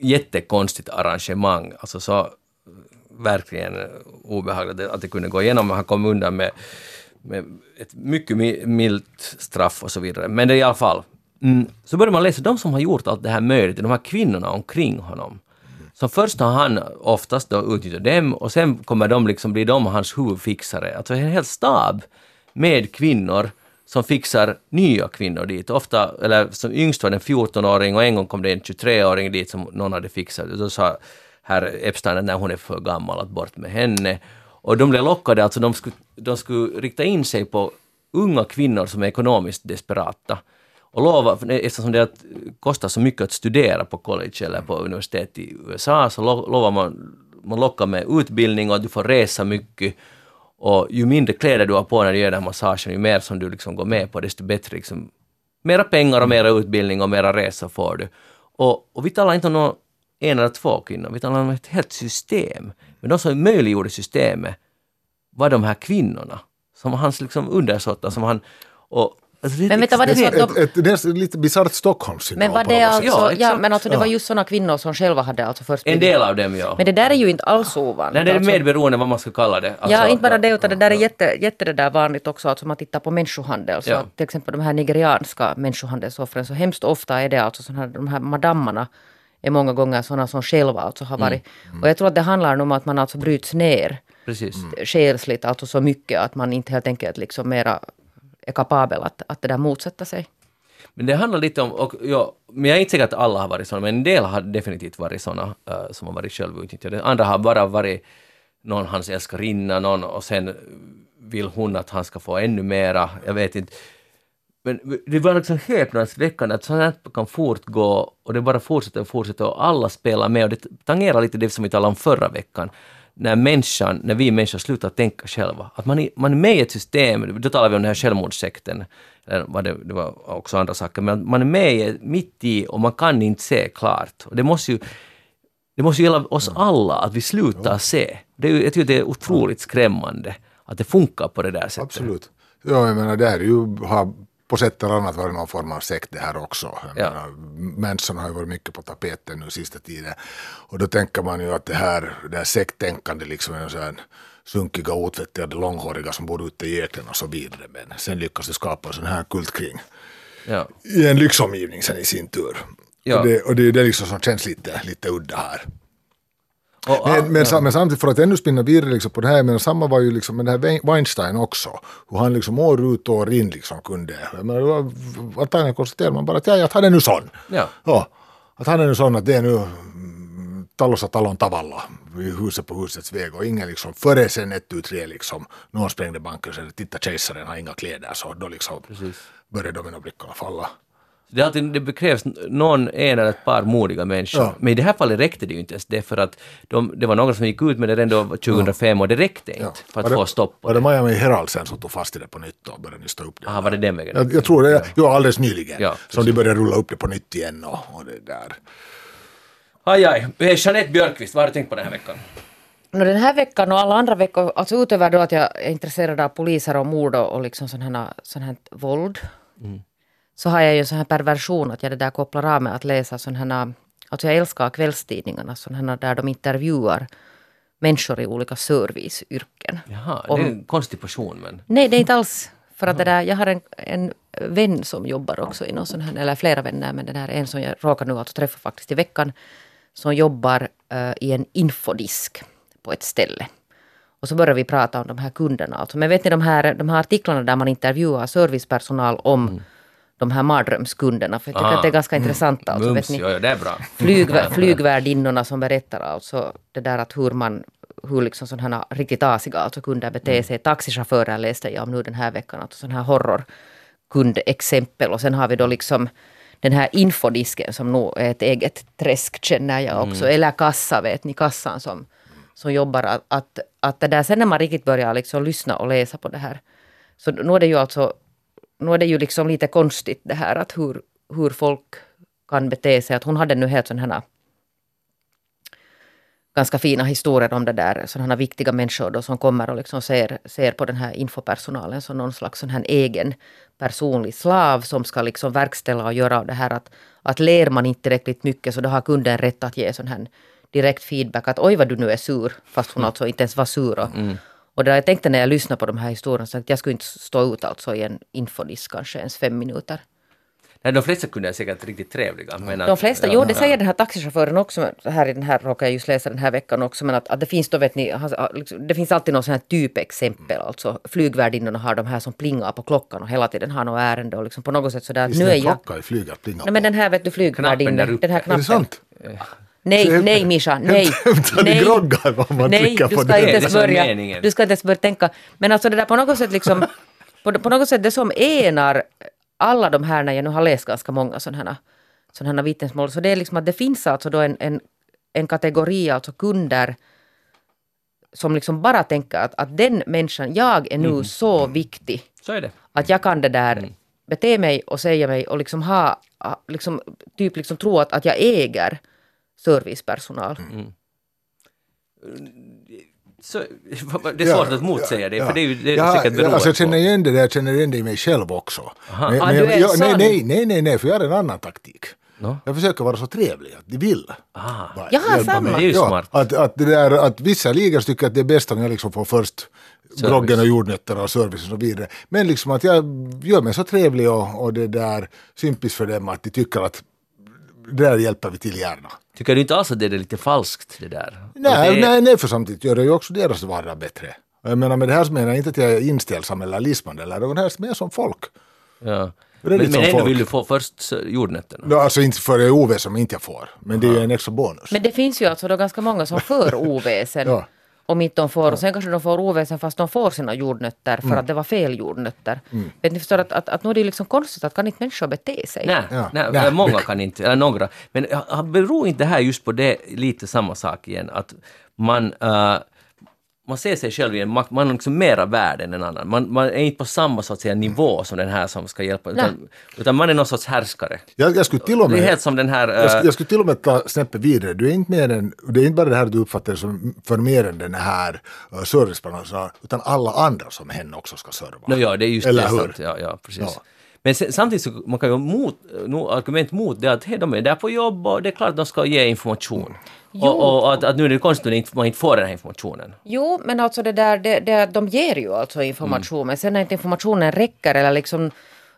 jättekonstigt arrangemang. Alltså så verkligen obehagligt att det kunde gå igenom. Han kom undan med, med ett mycket milt straff och så vidare. Men det är i alla fall. Mm, så börjar man läsa de som har gjort allt det här möjligt, de här kvinnorna omkring honom. Så först har han oftast då utnyttjat dem och sen kommer de liksom bli de hans huvudfixare. Alltså en hel stab med kvinnor som fixar nya kvinnor dit. Ofta, eller som yngst var det en 14-åring och en gång kom det en 23-åring dit som någon hade fixat. och Då sa herr Epstein när hon är för gammal att bort med henne. Och de blev lockade, alltså de skulle, de skulle rikta in sig på unga kvinnor som är ekonomiskt desperata. Och lova, eftersom det kostar så mycket att studera på college eller på universitet i USA så lo- lovar man, man lockar med utbildning och att du får resa mycket. Och ju mindre kläder du har på när du gör den här massagen, ju mer som du liksom går med på, desto bättre liksom, mera pengar och mera utbildning och mera resor får du. Och, och vi talar inte om någon en eller två kvinnor, vi talar om ett helt system. Men de som möjliggjorde systemet var de här kvinnorna, som hans liksom undersåtar, som han... Och, alltså det, Men vänta, var det så att de, Ett, ett, det är lite bisarrt Stockholmssyndrom men var det alltså. Ja, ja, men alltså det var Ja. just sådana kvinnor som själva hade alltså först En del av dem, ja. Men det där är ju inte alls ovanligt. Nej, det är alltså. medberoende vad man ska kalla det. ja, Alltså, inte bara det, utan det där är jätte, jätte det där vanligt också, alltså om man tittar på människohandel. Så Ja. Till exempel de här nigerianska människohandelsoffren, så hemskt ofta är det alltså såna här, de här madammarna är många gånger sådana som själva alltså har varit. Och jag tror att det handlar om att man alltså bryts ner Precis. själsligt, alltså så mycket att man inte helt enkelt liksom mera är kapabel att, att det där motsätta sig. Men det handlar lite om, och, ja, men jag är inte säker att alla har varit sådana, men en del har definitivt varit sådana uh, som har varit självutnyttjade. Andra har bara varit någon hans älskarinna, någon och sen vill hon att han ska få ännu mera, jag vet inte. Men det var liksom häpnadsväckande att sånt här kan fortgå och det bara fortsätter och fortsätter och alla spelar med och det tangerar lite det som vi talade om förra veckan. När människan, när vi människor slutar tänka själva. Att man är, man är med i ett system, då talar vi om den här självmordssekten, eller vad det, det var också andra saker, men man är med i, mitt i och man kan inte se klart. Och det måste ju det måste ju gälla oss alla, att vi slutar se. Det är, jag tycker det är otroligt skrämmande att det funkar på det där sättet. Absolut. Ja, jag menar det här är ju, har på sätt eller annat varit någon form av sekt det här också. Jag Ja. menar, Manson har ju varit mycket på tapeten nu sista tiden. Och då tänker man ju att det här, det här sekttänkande liksom är här sunkiga, otvättade, långhåriga som bor ute i öknen och så vidare. Men sen lyckas du skapa en sån här kult kring Ja. i en lyxomgivning sen i sin tur. Ja. Och, det, och det är det liksom som känns lite, lite udda här. Och, Men, men, ja. men samtidigt för att ännu spinna vidare liksom på det här, men samma var ju liksom med det här Wein- Weinstein också. Hur han liksom år ut och år in liksom kunde, var, antagligen konstaterar man bara att, ja, att han är nu sån. Ja. Ja, att han är nu sån att det är nu talossa talon tavalla, huset på husets väg och ingen liksom, före sen ett, tu, tre liksom, någon sprängde banken och sa titta kejsaren har inga kläder så då liksom började dominoblickarna falla. Det, alltid, det krävs någon, en eller ett par modiga människor. Ja. Men i det här fallet räckte det ju inte ens det för att de, det var några som gick ut med det redan då 2005 och det räckte inte för att Var det- få stopp på Var det det. Miami Herald sen som tog fast i det på nytt och började nysta upp det? Aha, var det den vägen? Jag, jag tror det, ja, alldeles nyligen. Ja, som de började rulla upp det på nytt igen och, och det där. Aj, aj. Jeanette Björkqvist, vad har du tänkt på den här veckan? No, den här veckan och alla andra veckor, alltså utöver då att jag är intresserad av poliser och mord och, och liksom sån här, sån här våld. Så har jag ju en sån här perversion att jag det där kopplar av med att läsa sån här, alltså jag älskar kvällstidningarna, här där de intervjuar människor i olika serviceyrken. Jaha, Om- det är en konstig person men... Nej, det är inte alls. För att det där, jag har en, en vän som jobbar också i någon sån här, eller flera vänner, men den här en som jag råkar nu alltså träffa faktiskt i veckan, som jobbar eh, i en infodisk på ett ställe. Och så börjar vi prata om de här kunderna. Alltså, men vet ni de här, de här artiklarna där man intervjuar servicepersonal om de här mardrömskunderna, för jag tycker Ah. att det är ganska intressant. Alltså, Mums, vet ni? ja, det är bra. [LAUGHS] Flygvär, flygvärdinnorna som berättar alltså det där att hur man hur liksom sådana här riktigt asiga alltså kunder beter sig. Taxichaufförer läste jag om nu den här veckan, alltså sådana här horrorkundexempel. Och sen har vi då liksom den här infodisken som nog är ett eget träsk känner jag också. Eller kassa, vet ni, kassan som, som jobbar. Att, att, att det där, sen när man riktigt börjar liksom lyssna och läsa på det här. Så nu är det ju alltså, nu är det ju liksom lite konstigt det här att hur, hur folk kan bete sig. Att hon hade nu helt sådana här ganska fina historier om det där, sådana viktiga människor då som kommer och liksom ser, ser på den här infopersonalen som någon slags sån här egen personlig slav som ska liksom verkställa och göra det här att, att ler man inte tillräckligt mycket så då har kunden rätt att ge sån här direkt feedback att oj vad du nu är sur, fast hon alltså inte ens var sur. Och, och där jag tänkte när jag lyssnade på de här historierna så att jag skulle inte stå ut alltså i en infodisk kanske ens fem minuter. Nej, de flesta kunder är säkert riktigt trevliga. Men De att- flesta, ja, jo det säger den här taxichauffören också, här i den här råkar jag just läsa den här veckan också, men att, att det finns då vet ni, han- liksom, det finns alltid någon sån här typexempel, alltså flygvärdinnorna har de här som plingar på klockan och hela tiden har något ärende och liksom på något sätt sådär Visst nu är är en jag... klocka i flyget plingar Nej men den här vet du Knappen där flygvärdinnan, uppe. den här Är knappen. det sant? Nej, nej Mischa, nej. Hämtar ni groggar om man nej, trycker du på ska den? inte Det så börja, du ska inte ens börja tänka. Men alltså det där på något sätt liksom, på, på något sätt det som enar alla de här, när jag nu har läst ganska många sådana här, sådana här vittnesmål, så det är liksom att det finns alltså då en, en, en kategori, alltså kunder, som liksom bara tänker att, att den människan, jag är nu så viktig Så är det. att jag kan det där bete mig och säga mig och liksom ha- liksom, typ liksom tro att, att jag äger servicepersonal. Så, [LAUGHS] det är svårt att motsäga det, för det är ju det är ja, säkert ja, beroende alltså, jag känner igen det där, jag känner igen det i mig själv också. Men, Ah, jag, jag, nej, nej, nej, nej, nej, för jag har en annan taktik. Nå? Jag försöker vara så trevlig att de vill. Ah, hjälpa samma. mig. Det är ju ja, smart. Att, att, det där, att vissa ligor tycker att det är bäst om jag liksom får först groggen och jordnötterna och service och så vidare. Men liksom att jag gör mig så trevlig och, och det där sympis för dem att de tycker att det där hjälper vi till gärna. Tycker du inte alls att det är lite falskt det där? Nej, det, nej, nej, för samtidigt gör det ju också deras vardag bättre. Jag menar med det här så menar jag inte att jag är inställsam eller lismande eller något, det här är mer som folk. Ja. Men, men ändå folk. vill du få först jordnötterna? No, alltså inte för det är oväsen som inte jag får, men det är ju en extra bonus. Men det finns ju alltså då ganska många som för oväsen. Ja. Om inte de får, och sen kanske de får oväsen fast de får sina jordnötter för att det var fel jordnötter. Vet ni förstår att, att, att nu är det liksom konstigt att kan inte människor bete sig? Nej, Ja. nej, Nej. många kan inte, eller några. Men beror inte det här just på det, lite samma sak igen, att man, eh, man ser sig själv i en makt, man är liksom mera värd än en annan. Man, man är inte på samma så att säga, nivå som den här som ska hjälpa, utan, utan man är någon sorts härskare. Jag, jag skulle till och Det är med helt som den här... Jag, eh, skulle- jag skulle till och med ta snäppet vidare. Du är inte mer än, det är inte bara det här du uppfattar som för mer än den här uh, servicepersonalen, utan alla andra som hen också ska serva. No, ja, det är just Eller det. hur? Sant. Ja, ja, precis. Ja. Men sen, samtidigt så man kan ju mot, no, argument mot det att hej, de är där på jobb och det är klart att de ska ge information. Jo. Och, och att, att nu är det konstigt att man inte får den här informationen. Jo, men alltså det där, det, det, de ger ju alltså information, men sen när inte informationen räcker eller liksom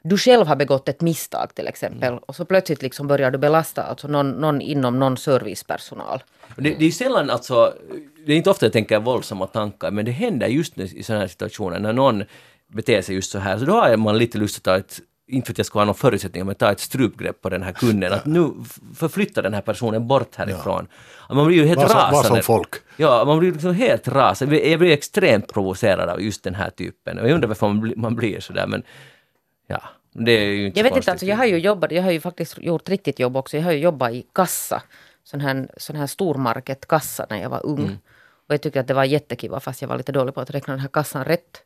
du själv har begått ett misstag till exempel och så plötsligt liksom börjar du belasta alltså någon, någon inom någon servicepersonal. Det, det är sällan alltså, det är inte ofta jag tänker våldsamma tankar, men det händer just nu i sådana här situationer när någon beter sig just så här, så då har man lite lust att ta ett inte för att jag ska ha någon förutsättning, men ta ett strupgrepp på den här kunden. Att nu förflytta den här personen bort härifrån. Att Man blir ju helt Var som- var rasande. som folk. Ja, man blir liksom helt rasande. Jag blir extremt provocerad av just den här typen. Och jag undrar varför man blir, man blir sådär, men ja, det är ju inte Jag vet konstigt. inte, alltså jag har ju jobbat, jag har ju faktiskt gjort riktigt jobb också. Jag har ju jobbat i kassa, sån här, sån här stormarketkassa när jag var ung. Och jag tyckte att det var jättekiva fast jag var lite dålig på att räkna den här kassan rätt.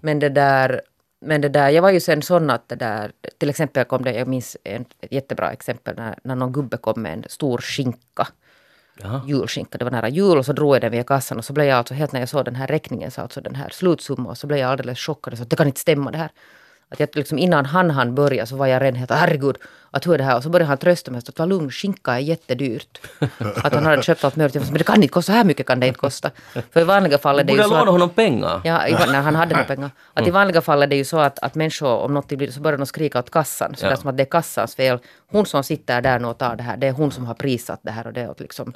Men det där, men det där, jag var ju sen sån att det där, till exempel kom det, jag minns en, ett jättebra exempel när, när någon gubbe kom med en stor skinka. julskinka. Det var nära jul och så drog jag den via kassan och så blev jag alltså helt när jag såg den här räkningen, så alltså den här slutsumman, och så blev jag alldeles chockad. Så att det kan inte stämma det här. Att jag liksom innan han hann börja så var jag redan helt herregud, att hur är det här? Och så började han trösta mig att var lugn, skinka är jättedyrt. [LAUGHS] att han hade köpt allt möjligt. Jag sa, men det kan inte kosta, så här mycket kan det inte kosta. För i vanliga fall är det ju så att, honom pengar. Ja, i, när han hade några pengar. [LAUGHS] Att i vanliga fall är det ju så att, att människor, om något blir så börjar de skrika åt kassan. Så Ja. det är som att det är kassans fel. Hon som sitter där nu och tar det här, det är hon som har prissatt det här och det är åt liksom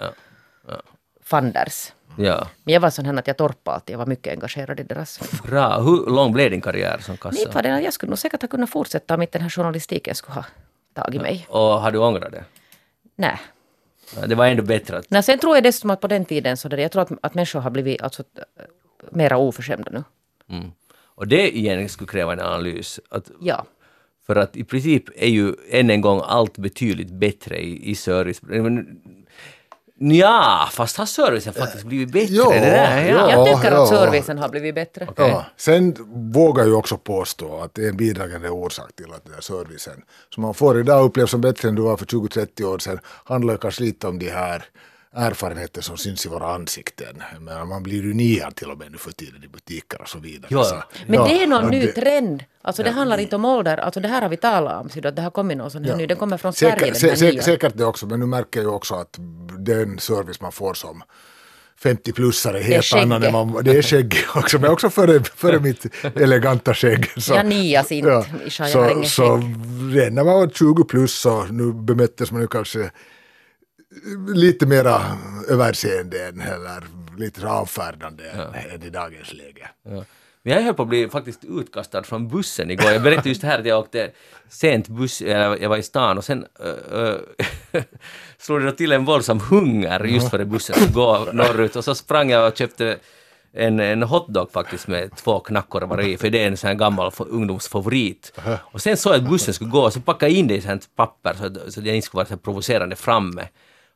fanders. Ja. Men jag var sån här att jag torpade alltid, jag var mycket engagerad i deras... Bra. Hur lång blev din karriär som Inte kassa? var det, jag skulle nog säkert ha kunnat fortsätta om inte den här journalistiken skulle ha tagit mig. Och har du ångrat det? Nej. Det var ändå bättre att... Nej, sen tror jag dessutom att på den tiden så där, jag tror att, att människor har blivit alltså, äh, mera oförskämda nu. Mm. Och det igen skulle kräva en analys. Att, Ja. för att i princip är ju än en gång allt betydligt bättre i, i service. Ja, fast har servicen faktiskt blivit bättre? Ja, det där, ja. Jag tycker att ja. servicen har blivit bättre. Okej. Ja. Sen vågar jag också påstå att det är en bidragande orsak till att den där servicen som man får idag upplevs som bättre än du var för 20-30 år sedan handlar kanske lite om de här erfarenheter som syns i våra ansikten. Men man blir ju niad till och med nu för tiden i butiker och så vidare. Ja. Så, Men ja, det är någon och ny det- trend. Alltså det handlar inte om ålder. Alltså det här har vi talat om. Så att det har kommit någon sån här ny. Den kommer från Sverige. Säkert, den här sä, nya. sä, säkert det också, men nu märker jag också att den service man får som 50-plussare är helt annan än man, det är skägg också, men också före, före [LAUGHS] mitt eleganta skägg. Så, Jag nias inte, har så, så redan när man var 20 plus så nu bemöttes man ju kanske lite mera överseende än eller lite avfärdande än i dagens läge. Ja. Men jag höll på att bli faktiskt utkastad från bussen igår. Jag berättade just här att jag åkte sent buss, eller jag var i stan och sen uh, uh, [LAUGHS] slog det till en våldsam hunger just före bussen skulle gå norrut och så sprang jag och köpte en, en hotdog faktiskt med två knackorvar i, för det är en sån här gammal ungdomsfavorit. Och sen såg jag att bussen skulle gå och så packade jag in det i sånt papper så att, så att jag inte skulle vara så provocerande framme.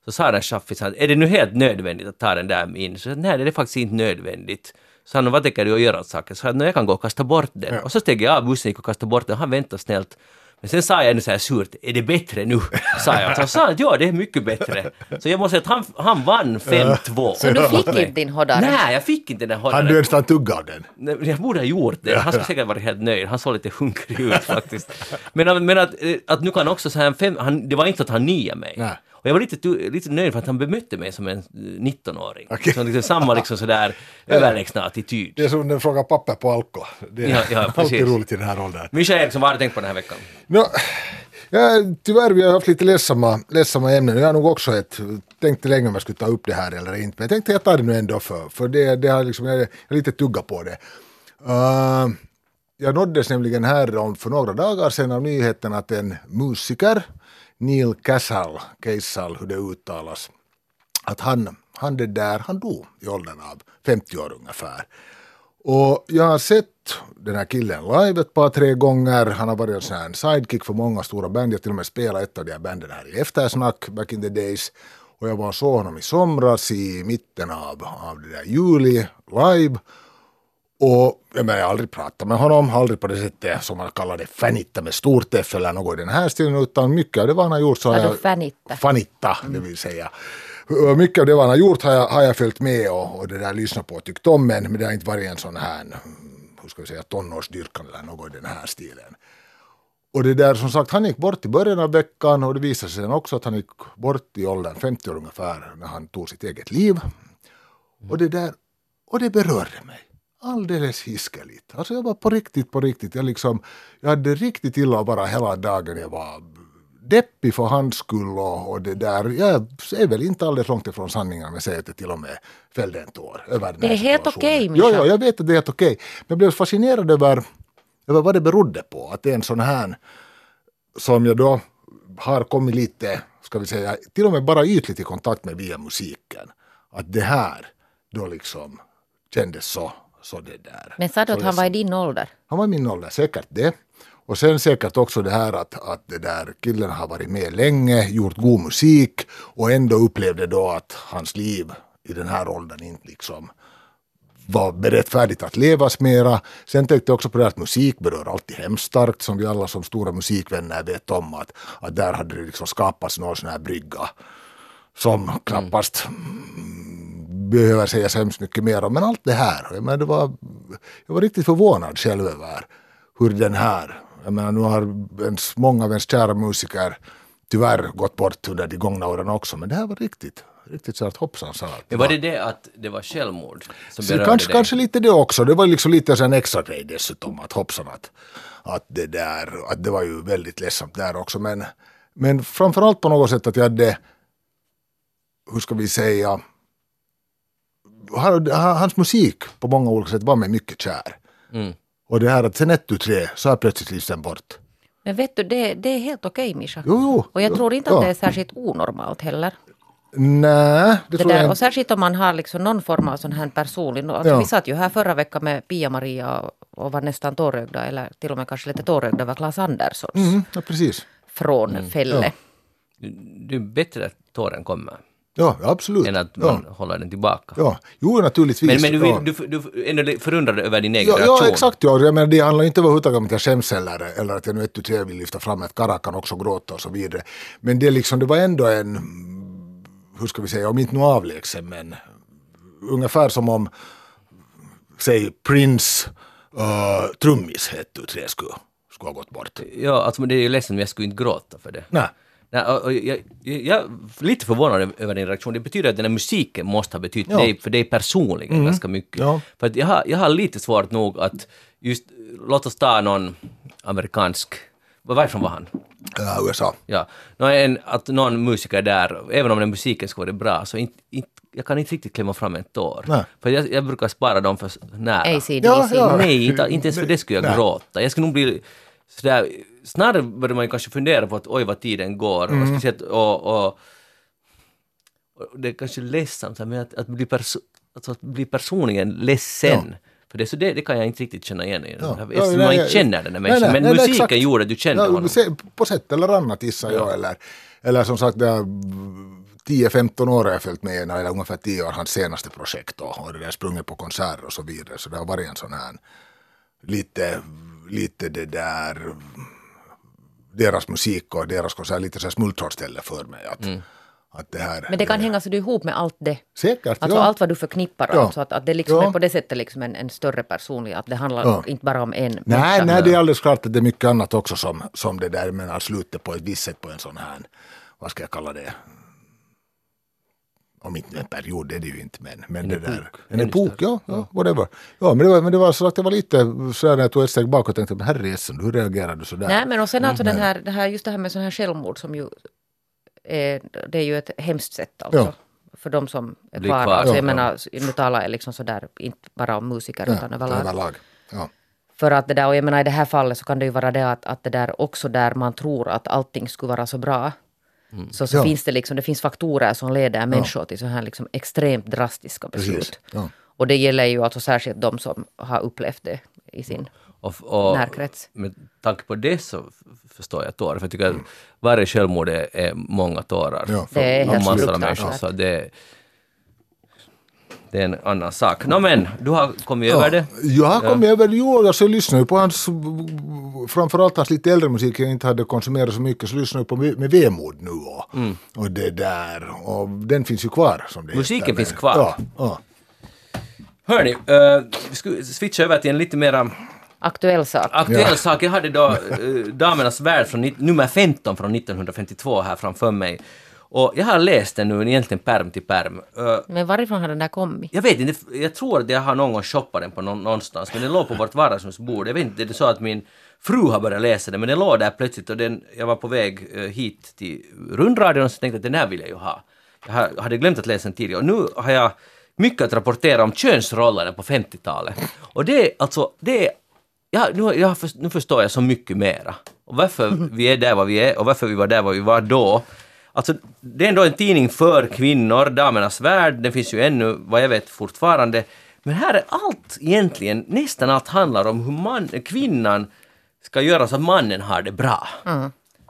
Så sa den chaffisen att är det nu helt nödvändigt att ta den där in? Så jag sa, nej, det är faktiskt inte nödvändigt. Så han, vad tänker du att göra åt saken? Så jag, "Nå, jag kan gå och kasta bort den. Och så steg jag av bussen gick och kastade bort den han väntade snällt. Men sen sa jag ännu så här surt, är det bättre nu? [LAUGHS] Sa jag. Så han sa att ja, det är mycket bättre. Så jag måste säga att han, han vann 5-2. Så du fick inte din hoddare? Nej, jag fick inte den Hade du hoddaren. ens tugga av den? Nej, Jag borde ha gjort det. Han skulle säkert varit helt nöjd. Han såg lite hungrig ut faktiskt. Men, att- men att, eh, att nu kan också så här, fem, han, det var inte att han niade mig. Nej. Och jag var lite, lite nöjd för att han bemötte mig som en eh, 19-åring. Okej. Så liksom samma liksom sådär [LAUGHS] överlägsna attityd. Det är som den frågar papper på Alko. Det är Ja, ja, [LAUGHS] alltid roligt i den här åldern. Mischa Eriksson, vad har du tänkt på den här veckan? No, ja, tyvärr, vi har haft lite ledsamma, ledsamma ämnen. Jag har nog också ett, tänkte länge om jag skulle ta upp det här eller inte. Men jag tänkte jag tar det nu ändå för, för det, det har liksom, jag är lite tugga på det. Uh, jag nåddes nämligen här om för några dagar sedan av nyheten att en musiker, Neil Casal, Casal hur det uttalas, att han, han, det där, han dog i åldern av 50 år ungefär. Och jag har sett den här killen live ett par, tre gånger. Han har varit en sidekick för många stora band. Jag till och med spelat ett av de här banden här i eftersnack back in the days. Och jag var och såg honom i somras i mitten av, av det där juli live. Och jag, menar, jag har aldrig pratat med honom, aldrig på det sättet som man kallar det fanitta med stort F eller något i den här stilen, utan mycket av det vad han har gjort så har jag... fanitta? Fanitta, det vill säga. Mycket av det vad han har gjort har jag, har jag följt med och, och det där lyssnat på och tyckt om, men, men det har inte varit en sån här, hur ska vi säga, tonårsdyrkan eller något i den här stilen. Och det där som sagt, han gick bort i början av veckan och det visade sig sen också att han gick bort i åldern 50 år ungefär när han tog sitt eget liv. Och det där, och det berörde mig. Alldeles hiskeligt. Alltså jag var på riktigt, på riktigt. Jag, liksom, jag hade riktigt illa bara hela dagen. Jag var deppig för hans skull och, och det där. Jag är väl inte alldeles långt ifrån sanningen om jag säger att jag till och med fällde en tår över den Det är helt okej, Mischa. Jo, jo, jag vet att det är helt okej. Men jag blev fascinerad över, över vad det berodde på. Att det är en sån här som jag då har kommit lite, ska vi säga, till och med bara ytligt i kontakt med via musiken. Att det här då liksom kändes så, så det där. Men sa du att han var i din ålder? han var i min ålder, säkert det. Och sen säkert också det här att, att det där killen har varit med länge, gjort god musik och ändå upplevde då att hans liv i den här åldern inte liksom var berättfärdigt att levas mera. Sen tänkte jag också på det att musik berör alltid hemskt starkt som vi alla som stora musikvänner vet om att, att där hade det liksom skapats någon sån här brygga som knappast mm, behöver säga så hemskt mycket mer om. Men allt det här, jag, menar, det var, jag var riktigt förvånad själv över hur den här, jag menar nu har ens, många av ens kära musiker tyvärr gått bort under de gångna åren också, men det här var riktigt, riktigt så att hoppsan sa att var det det att det var självmord som berörde kanske, dig? kanske lite det också. Det var liksom lite så en extra grej dessutom. Att hoppsan att, att det där, att det var ju väldigt ledsamt där också. Men, men framförallt på något sätt att jag hade, hur ska vi säga, hans musik på många olika sätt var mig mycket kär. Mm. Och det här att sen ett tu tre så har plötsligt livsen bort. Men vet du, det, det är helt okej Mischa. Jo, jo. Och jag jo, tror inte att ja. det är särskilt onormalt heller. Nej, det, Det tror jag där, inte. och särskilt om man har liksom någon form av sån här personlig... Alltså Ja. Vi satt ju här förra veckan med Pia-Maria och, och var nästan tårögda, eller till och med kanske lite tårögda över Claes Anderssons Mm, ja, precis. från Fälle. Det är bättre att tåren kommer Ja, absolut. än att ja. man håller den tillbaka. ja, jo naturligtvis. Men, men du, ja. du, du, du är ändå förundrad över din egen Ja, reaktion? ja exakt. Ja. Jag menar, det handlar inte överhuvudtaget om att jag skäms eller, eller att jag nu ett tu tre vill lyfta fram att Kara kan också gråta och så vidare. Men det, liksom, det var ändå en, hur ska vi säga, om inte nu avlägsen men ungefär som om, säg Prince uh, trummis ett tu tre skulle, skulle ha gått bort. Ja, alltså det är ju ledsen men jag skulle inte gråta för det. Nej. Nej, och, och, jag, jag, jag är lite förvånad över din reaktion. Det betyder att den här musiken måste ha betytt Ja. Mm. dig, för dig personligen ganska mycket. Ja. För att jag, har, jag har lite svårt nog att just, låt oss ta någon amerikansk, varifrån var han? Uh, USA. Ja, nå, en, att någon musiker där, även om den musiken skulle vara bra, så inte, inte, jag kan inte riktigt klämma fram en tår. Nej. För jag, jag brukar spara dem för nära. ACDC. Ja, ja. Nej, inte, inte ens för det skulle jag Nej. gråta. Jag skulle nog bli sådär, snarare börjar man ju kanske fundera på att oj vad tiden går. Mm. Och speciellt och, och, och det är kanske ledsamt men att, att, bli perso- alltså att bli personligen ledsen. För det, så det, det kan jag inte riktigt känna igen här, eftersom nej, man inte nej, känner den här nej, människan. nej, men nej, nej, musiken exakt. gjorde att du kände honom. På sätt eller annat gissar jag. Eller, eller som sagt, det har 10-15 år har jag följt med en, eller ungefär 10 år, hans senaste projekt och, och det där sprungit på konserter och så vidare. Så det har varit en sån här lite, lite det där deras musik och deras konserter lite så här smultronställe för mig. Att, att det här, Men det kan hänga så du ihop med allt det. Säkert, Alltså ja. allt vad du förknippar, Ja. alltså att, att det liksom Ja. är på det sättet liksom en, en större personlig, att det handlar Ja. inte bara om en Nej, nej, det är alldeles klart att det är mycket annat också som, som det där menar slutet på ett visst sätt på en sån här, vad ska jag kalla det, om inte en period, det är det ju inte, men, men det där. En epok, ja, ja, whatever. Ja, men det var, men det var så att det var lite så här när jag tog ett steg bakåt och tänkte, men herrejessen, hur reagerar du så där? Nej, men och sen alltså Mm. den här, det här, just det här med sån här självmord som ju är, det är ju ett hemskt sätt alltså. Ja. För de som är kvar. kvar, Alltså, ja. jag menar, nu talar jag liksom sådär, inte bara om musiker Ja, utan överlag. överlag. Ja. För att det där, och jag menar i det här fallet så kan det ju vara det att, att det där också där man tror att allting skulle vara så bra. Så, så Ja. finns det liksom, det finns faktorer som leder människor till så här liksom extremt drastiska beslut. Ja. Och det gäller ju alltså särskilt de som har upplevt det i sin Och, och närkrets. med tanke på det så förstår jag tårar. För jag tycker att varje självmord är, är många tårar. Ja. för Det är helt massor av fruktansvärt. människor. Så det, det är en annan sak. Nå men, du har kommit över det. Jag har kommit över, jo, alltså, jag lyssnade ju på hans, framförallt hans lite äldre musik jag inte hade konsumerat så mycket, så lyssnade jag på med, vemod nu och, Mm. och det där, och den finns ju kvar som det Musiken heter, men- finns kvar. Ja, ja. Hörni, uh, vi ska switcha över till en lite mera Aktuell sak. aktuell Ja. sak. Jag hade då uh, Damernas värld från nummer 15 från 1952 här framför mig. Och jag har läst den nu egentligen perm till perm. Uh, Men varifrån har den där kommit? Jag vet inte, jag tror att jag har någon gång shoppat den på någon, någonstans, men den låg på vårt vardagsrumsbord. Jag vet inte, det är så att min fru har börjat läsa den, men den låg där plötsligt och den, jag var på väg hit till rundradion och så tänkte jag att den här vill jag ju ha. Jag hade glömt att läsa den tidigare och nu har jag mycket att rapportera om könsrollerna på 50-talet. Och det är alltså, det är Ja, nu, jag, nu förstår jag så mycket mera. Och varför vi är där vad vi är och varför vi var där vad vi var då. Alltså, det är ändå en tidning för kvinnor, Damernas Värld, den finns ju ännu, vad jag vet, fortfarande. Men här är allt egentligen, nästan allt handlar om hur man, kvinnan ska göra så att mannen har det bra.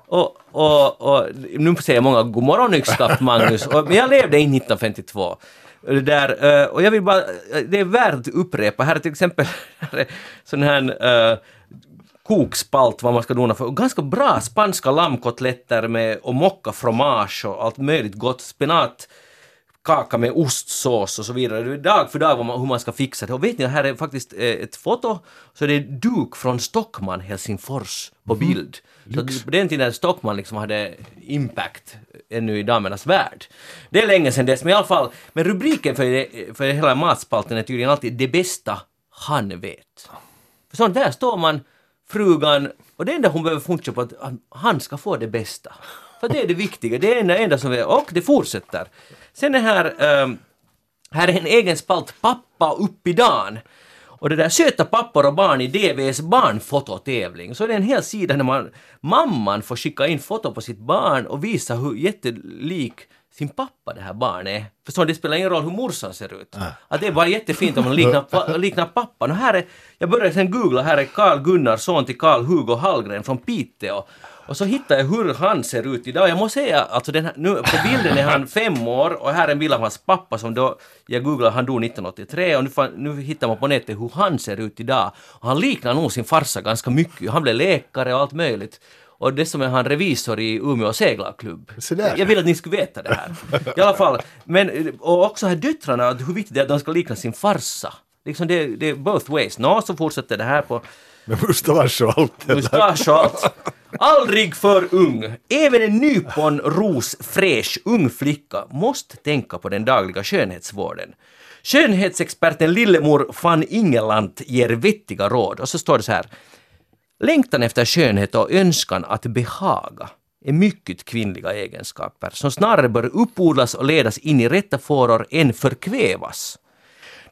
Och, och, och nu säger många god morgon yxskaft [LAUGHS] Magnus, och, men jag levde inte 1952. Det där, eh, och jag vill bara, eh, det är värt att upprepa, här är till exempel [LAUGHS] sån här eh, kokspalt vad man ska dona för. Och ganska bra spanska lammkotletter med och mocka fromage och allt möjligt gott. Spenat kaka med ostsås och så vidare. Dag för dag man, hur man ska fixa det. Och vet ni, här är faktiskt eh, ett foto, så det är duk från Stockman, Helsingfors, på bild. Så att på den tiden Stockman liksom hade impact ännu i damernas värld. Det är länge sedan dess, men i alla fall, men rubriken för, det, för hela matspalten är tydligen alltid det bästa han vet. För sånt där står man, frugan, och det enda hon behöver funka på att han ska få det bästa. För det är det viktiga, det är det enda, enda som är, och det fortsätter. Sen är här, um, här är en egen spalt Pappa upp i dagen. Och det där söta pappor och barn i DVs barnfototävling. Så det är en hel sida där man, mamman får skicka in foto på sitt barn och visa hur jättelik sin pappa det här barnet. Förstår det spelar ingen roll hur morsan ser ut. Nej. Att det är bara jättefint om man liknar, [LAUGHS] liknar pappan. Och här är, jag började sen googla, här är Carl Gunnar, son till Carl Hugo Hallgren från Piteå. Och så hittade jag hur han ser ut idag. Jag måste säga, alltså den här, nu, på bilden är han fem år och här är en bild av hans pappa som då, jag googlade, han dog 1983 och nu, nu hittar man på nätet hur han ser ut idag. Och han liknar nog sin farsa ganska mycket. Han blev läkare och allt möjligt. Och dessutom är han revisor i Umeå seglarklubb. Jag vill att ni skulle veta det här. I alla fall. Men, och också här döttrarna, att hur viktigt det är att de ska likna sin farsa. Liksom det, det är both ways. Nå, så fortsätter det här på Med mustasch och allt. mustasch och allt. Aldrig för ung. Även en nypon ros fräsch ung flicka måste tänka på den dagliga skönhetsvården. Skönhetsexperten Lillemor van Ingeland ger vettiga råd och så står det så här. Längtan efter skönhet och önskan att behaga är mycket kvinnliga egenskaper som snarare bör uppodlas och ledas in i rätta fåror än förkvävas.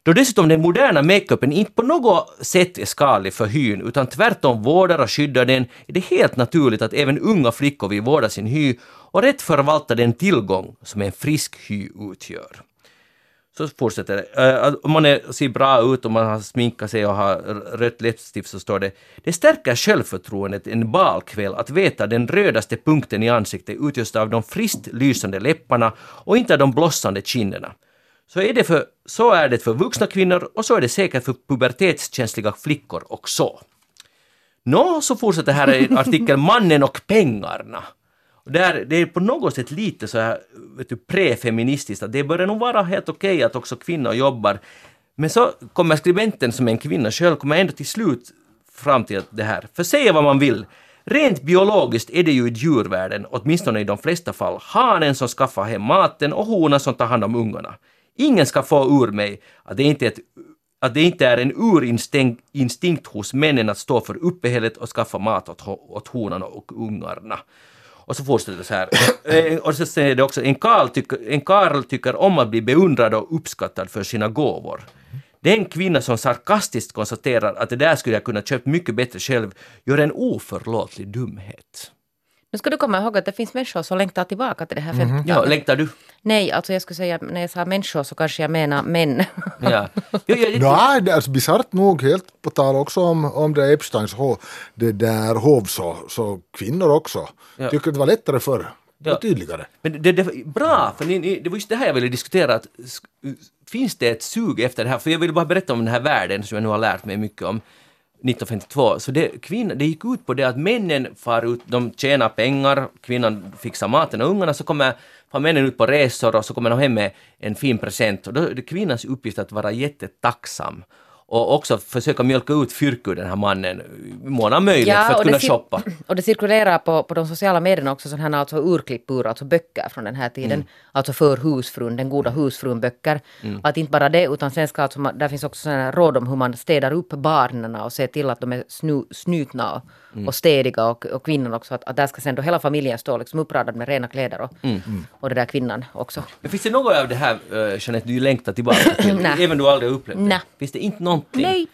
Då dessutom den moderna makeupen inte på något sätt är skadlig för hyn utan tvärtom vårdar och skyddar den är det helt naturligt att även unga flickor vill vårda sin hy och rätt förvalta den tillgång som en frisk hy utgör. Så fortsätter det. Uh, Om man är, ser bra ut och man har sminkat sig och har rött läppstift så står det Det stärker självförtroendet en balkväll att veta den rödaste punkten i ansiktet utgörs av de friskt lysande läpparna och inte av de blossande kinderna. Så är, det för, så är det för vuxna kvinnor och så är det säkert för pubertetskänsliga flickor också. Nå, så fortsätter här en artikel Mannen och pengarna. Där, det är på något sätt lite så här, vet du, prefeministiskt, att det börjar nog vara helt okej att också kvinnor jobbar. Men så kommer skribenten som är en kvinna själv, kommer ändå till slut fram till att det här, för säga vad man vill, Rent biologiskt är det ju i djurvärlden, åtminstone i de flesta fall, hanen som skaffar hem maten och honan som tar hand om ungarna. Ingen ska få ur mig att det inte är ett att det inte är en urinstinkt hos männen att stå för uppehället och skaffa mat åt, åt honan och ungarna. Och så fortsätter det så här. Eh, och så säger det också, en karl, tycker, en karl tycker om att bli beundrad och uppskattad för sina gåvor. Den kvinna som sarkastiskt konstaterar att det där skulle jag kunna köpt mycket bättre själv gör en oförlåtlig dumhet. Nu ska du komma ihåg att det finns människor som längtar tillbaka till det här 50-talet. Ja, längtar du? Nej, alltså jag skulle säga, när jag sa människor så kanske jag menar män. [LAUGHS] Ja. Jo, jo, det- Nej, det är alltså bisarrt nog, helt på tal också om, om det Epsteins hov, det där hov så, så kvinnor också. Ja. Tycker det var lättare förr. Ja. Och tydligare. Men det, det bra, för ni, ni, det var just det här jag ville diskutera. Att, finns det ett sug efter det här? För jag vill bara berätta om den här världen som jag nu har lärt mig mycket om. 1952. Så det, kvinna, det gick ut på det att männen far ut, de tjänar pengar, kvinnan fixar maten och ungarna, så kommer far männen ut på resor och så kommer de hem med en fin present. Och då är det kvinnans uppgift att vara jättetacksam. Och också försöka mjölka ut fyrk ur den här mannen mån av möjlighet för att kunna shoppa. [CLEARS THROAT] Och det cirkulerar på, på de sociala medierna också sådana här alltså urklipp ur alltså böcker från den här tiden. Mm. Alltså för husfrun, den goda husfrun-böcker. Att inte bara det, utan sen ska alltså, där finns också sådana råd om hur man städar upp barnen och ser till att de är snu, snutna och, Mm. och städiga och, och kvinnan också. Att, att där ska sen då hela familjen stå liksom uppradad med rena kläder och, Mm. och det där kvinnan också. Men finns det något av det här, uh, Jeanette, du längtar tillbaka [LAUGHS] till? Även du aldrig har upplevt det? Nej. Finns det inte någonting? Nej!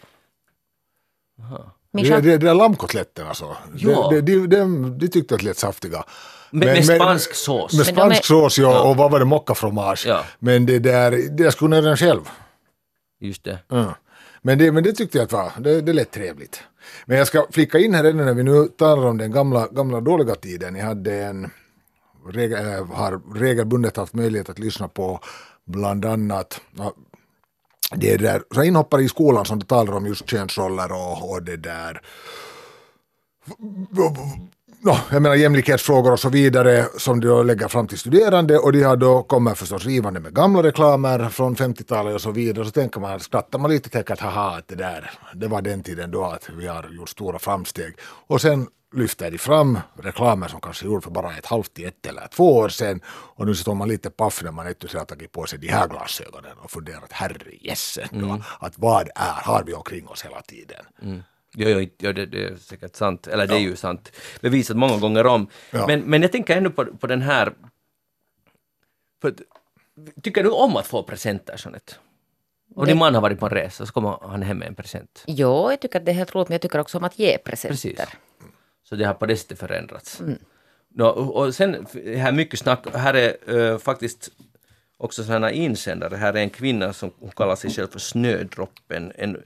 Min Det, det, det är lammkotletterna så. Ja. De, de, de, de tyckte att det lät saftiga. Med, med spansk sås? Med Men spansk är- sås ja, och vad var det, mockafromage. Ja. Men det där, det där skulle jag göra själv. Just det. Ja. Men, det, men det tyckte jag att var, det, det lät trevligt. Men jag ska flicka in här ännu när vi nu talar om den gamla, gamla dåliga tiden. Jag hade en, regel, äh, har regelbundet haft möjlighet att lyssna på bland annat det där, så inhoppare i skolan som talar om just könsroller och, och det där no, jag menar jämlikhetsfrågor och så vidare som de då lägger fram till studerande och de har då kommit förstås rivande med gamla reklamer från 50-talet och så vidare så tänker man, skrattar man lite tänker att haha, att det där, det var den tiden då att vi har gjort stora framsteg och sen lyfter de fram reklamer som kanske gjordes för bara ett halvt ett eller två år sedan och nu står man lite paff när man inte har tagit på sig de här glasögonen och funderar att herre jessen, mm. att vad är, har vi omkring oss hela tiden? Mm. Jo, jo, jo det, det, är säkert sant, eller det är ju sant, bevisat många gånger om. Ja. Men, men jag tänker ändå på, på den här... För, tycker du om att få presenter, Jeanette? Och din man har varit på en resa, så kommer han hem med en present. Jo, jag tycker att det är helt roligt, men jag tycker också om att ge presenter. Precis. Så det har på det sättet förändrats. Mm. No, och sen, här mycket snack, här är uh, faktiskt också sådana insändare. Här är en kvinna som hon kallar sig själv för Snödroppen, en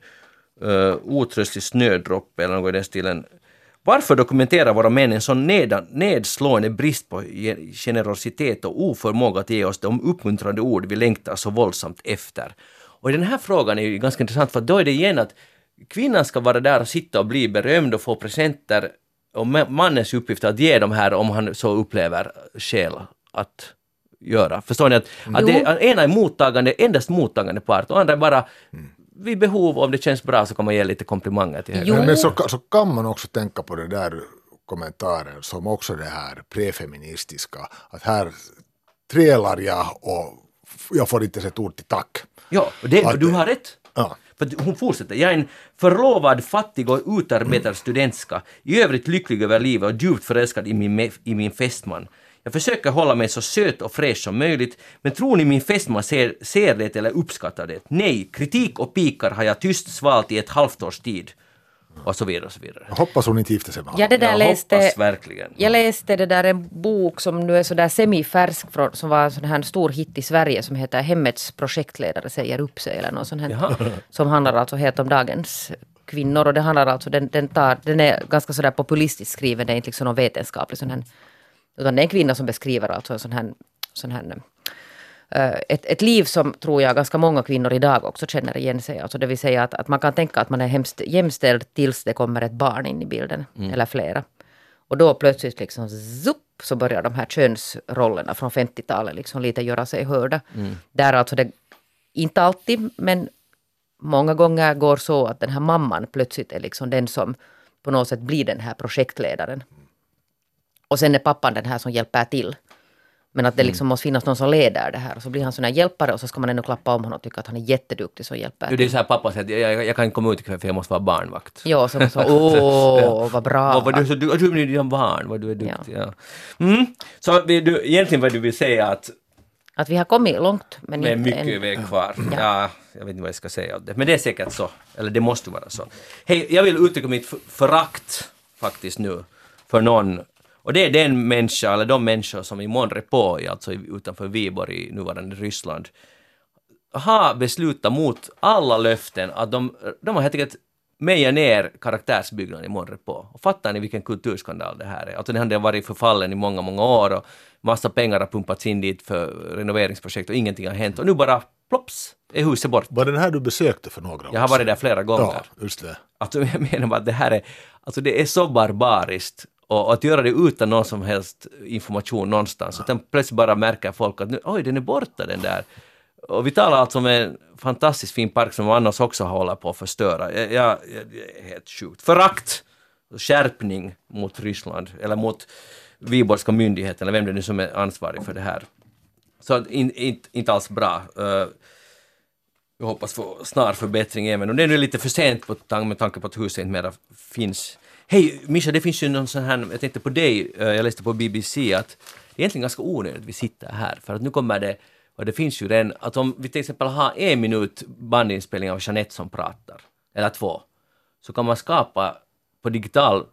uh, otröstlig snödroppe eller något i den stilen. Varför dokumenterar våra män en sån ned, nedslående brist på generositet och oförmåga att ge oss de uppmuntrande ord vi längtar så våldsamt efter? Och den här frågan är ju ganska intressant för då är det igen att kvinnan ska vara där och sitta och bli berömd och få presenter och mannens uppgift är att ge de här om han så upplever skäl att göra. Förstår ni? Att, att det, ena är mottagande, endast mottagande part och andra är bara mm vid behov, om det känns bra, så kan man ge lite komplimanger till henne. Men så, så kan man också tänka på det där kommentaren som också det här prefeministiska, att här trälar jag och jag får inte ett ord till tack. Ja, och det, att, du har rätt. Ja. För hon fortsätter. Jag är en förlovad, fattig och utarbetad studentska, i övrigt lycklig över livet och djupt förälskad i min, i min fästman. Jag försöker hålla mig så söt och fräsch som möjligt, men tror ni min fästman ser, ser det eller uppskattar det? Nej, kritik och pikar har jag tyst svalt i ett halvt års tid. Och så vidare och så vidare. Jag hoppas hon inte gifter sig med honom. Ja, det där jag läste, hoppas verkligen. Jag läste det där en bok som nu är sådär semifärsk från, som var en sån här stor hit i Sverige som heter Hemmets projektledare säger upp sig eller något sånt här. [LAUGHS] Som handlar alltså helt om dagens kvinnor och det handlar alltså, den, den, tar, den är ganska sådär populistiskt skriven, det är inte liksom någon vetenskaplig sån här utan det är en kvinna som beskriver alltså en sån här, sån här eh, ett, ett liv som tror jag ganska många kvinnor idag också känner igen sig. Alltså det vill säga att, att man kan tänka att man är hemskt jämställd tills det kommer ett barn in i bilden, mm. eller flera. Och då plötsligt liksom zup, så börjar de här könsrollerna från 50-talet liksom lite göra sig hörda. Mm. Där alltså det, inte alltid, men många gånger går så att den här mamman plötsligt är liksom den som på något sätt blir den här projektledaren. Och sen är pappan den här som hjälper till. Men att det liksom mm. måste finnas någon som leder det här. Och så blir han sån här hjälpare och så ska man ändå klappa om honom och tycka att han är jätteduktig som hjälper. Jo, det är så här pappa säger att jag, jag, kan inte komma ut ikväll för jag måste vara barnvakt. Ja, så så [LAUGHS] åh, vad bra. Och vad du, så, du, du är dina barn, vad du är duktig. Ja. ja. Mm. Så du, egentligen vad du vill säga att att vi har kommit långt. Men med mycket än... väg kvar. Ja. ja. jag vet inte vad jag ska säga om det. Men det är säkert så. Eller det måste vara så. Hej, jag vill uttrycka mitt förakt faktiskt nu för någon och det är den människa, eller de människor som i Monrepos, alltså utanför Viborg i nuvarande Ryssland, har beslutat mot alla löften att de, de har helt enkelt meja ner karaktärsbyggnaden i Monrepos. Och fattar ni vilken kulturskandal det här är? Alltså den har varit förfallen i många, många år och massa pengar har pumpats in dit för renoveringsprojekt och ingenting har hänt och nu bara plops är huset bort. Var det den här du besökte för några år? Jag har varit där flera gånger. Ja, just det. Alltså [LAUGHS] jag menar bara att det här är, alltså det är så barbariskt och att göra det utan någon som helst information någonstans. Utan plötsligt bara märker folk att nu, oj, den är borta den där. Och vi talar alltså om en fantastiskt fin park som annars också håller på att förstöra. Jag, jag, det är helt sjukt. Förakt, skärpning mot Ryssland, eller mot Viborgska myndigheten, eller vem det nu som är ansvarig för det här. Så in, in, inte alls bra. Uh, jag hoppas få snar förbättring även om det är nu lite för sent med tanke på att huset inte mera finns Hej Mischa, det finns ju någon sån här, jag tänkte på dig, eh, jag läste på BBC att det är egentligen ganska onödigt att vi sitter här för att nu kommer det, och det finns ju redan, att om vi till exempel har en minut bandinspelning av Jeanette som pratar, eller två, så kan man skapa på digital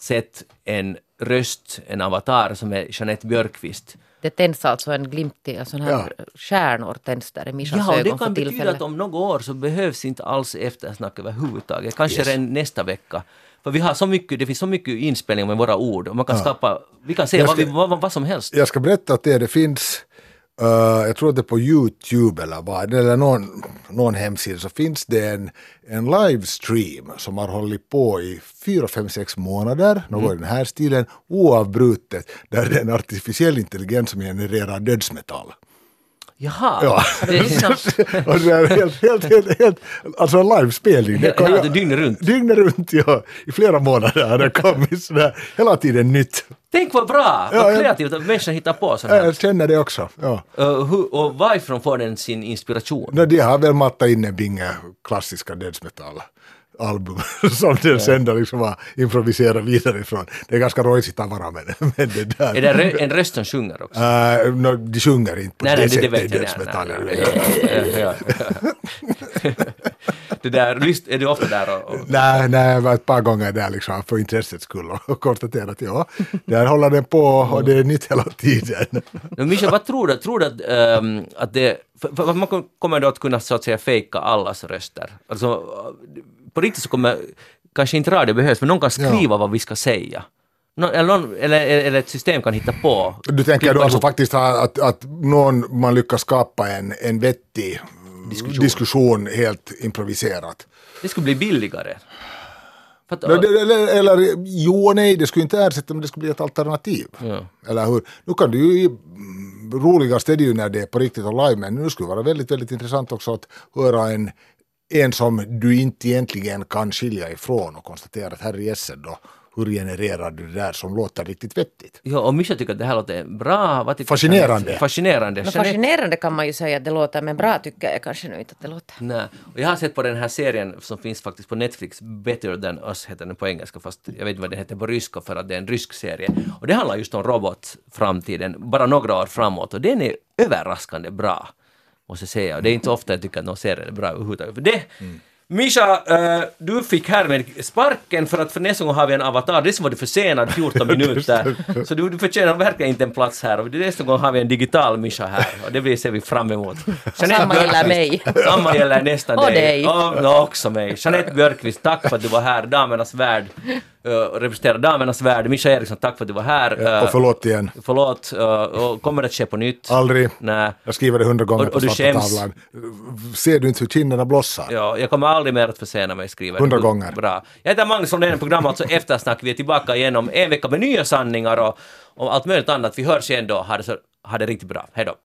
sätt en röst, en avatar som är Jeanette Björkqvist. Det tänds alltså en glimt i, sån här ja. stjärnor tänds där i Mishas ja, ögon det kan betyda att om några år så behövs inte alls eftersnack överhuvudtaget. Kanske yes. redan nästa vecka. För vi har så mycket, det finns så mycket inspelningar med våra ord och man kan ja. skapa, vi kan säga ska, vad, vad, vad, som helst. Jag ska berätta att det, det finns Uh, jag tror att det är på YouTube eller vad, eller någon, någon hemsida så finns det en, en livestream som har hållit på i fyra, fem, sex månader, något Mm. i den här stilen, oavbrutet, där det är en artificiell intelligens som genererar dödsmetall. Jaha! Ja. Det är, [LAUGHS] och det är helt, helt, helt, helt, alltså en livespelning. Det kan Hela ju- dygnet runt. Dygnet runt, ja. I flera månader har det [LAUGHS] kommit sådär, hela tiden nytt. Tänk vad bra! Ja, vad ja. kreativt att människan hittar på sånt här. Jag känner det också. Ja. Uh, hur, och varifrån får den sin inspiration? No, de har väl mattat in en binge klassiska dödsmetall album [LAUGHS] som den sen då liksom har improviserat vidare ifrån. Det är ganska rojsigt att vara med, [LAUGHS] med det där. Är det rö- en röst som sjunger också? Uh, no, de sjunger inte på nej, det nej, sättet i jag. Nej, dödsmetall. nej, nej, nej. Ja, [LAUGHS] ja. det där, lyst- är du ofta där och... och Nej, nej, jag var ett par gånger där liksom för intressets skull och konstaterat att ja, där håller den på och det är nytt hela tiden. Men Mischa, vad tror du? Tror du att, ehm, att det... För, för man kom- kommer då att kunna så att säga fejka allas röster. Alltså, på riktigt så kommer kanske inte radio behövs, men någon kan skriva vad vi ska säga. Nå, eller, någon, eller, eller ett system kan hitta på. Du tänker då alltså faktiskt att, att någon, man lyckas skapa en, en vettig Diskussion. diskussion. helt improviserat. Det skulle bli billigare. Att, Eller, eller, eller jo och nej, det skulle inte ersätta men det skulle bli ett alternativ. Ja. Eller hur? Nu kan du ju, roligast är det ju när det är på riktigt och live, men nu skulle det vara väldigt, väldigt intressant också att höra en, en som du inte egentligen kan skilja ifrån och konstatera att herre jösses då, hur genererar du det där som låter riktigt vettigt? Ja, och Mischa tycker att det här låter bra. Vad tycker Fascinerande. du? Fascinerande. Men fascinerande kan man ju säga att det låter, men bra tycker jag kanske nu inte att det låter. Nej. Och jag har sett på den här serien som finns faktiskt på Netflix, Better than us heter den på engelska, fast jag vet inte vad den heter på ryska för att det är en rysk serie. Och det handlar just om robotframtiden, bara några år framåt, och den är överraskande bra, måste säga. Och det är inte ofta jag tycker att någon serie är bra överhuvudtaget. För det, Mischa, eh, du fick härmed sparken för att för nästa gång har vi en avatar. Dessutom var du försenad 14 [LAUGHS] minuter. Så du, du förtjänar verkligen inte en plats här. Och nästa gång har vi en digital Mischa här. Och det blir, ser vi fram emot. Jeanette Samma gäller mig. Samma gäller nästan Och dig. dig. Och, och också mig. Jeanette Björkqvist, tack för att du var här. Damernas värld. Uh, representerar Damernas värld. Mischa Eriksson, tack för att du var här. Uh, och förlåt igen, Förlåt. Uh, och kommer det att ske på nytt? aldrig. Nej. Jag skriver det hundra gånger Och- på och du svarta skäms. tavlan. Ser du inte hur kinderna blossar? Ja, jag kommer aldrig mer att försena mig skriva. Hundra gånger. Bra. Jag heter Magnus från det program, alltså Eftersnack. Vi är tillbaka igen om en vecka med nya sanningar och, och allt möjligt annat. Vi hörs igen då. Ha det, så, ha det riktigt bra. Hej då.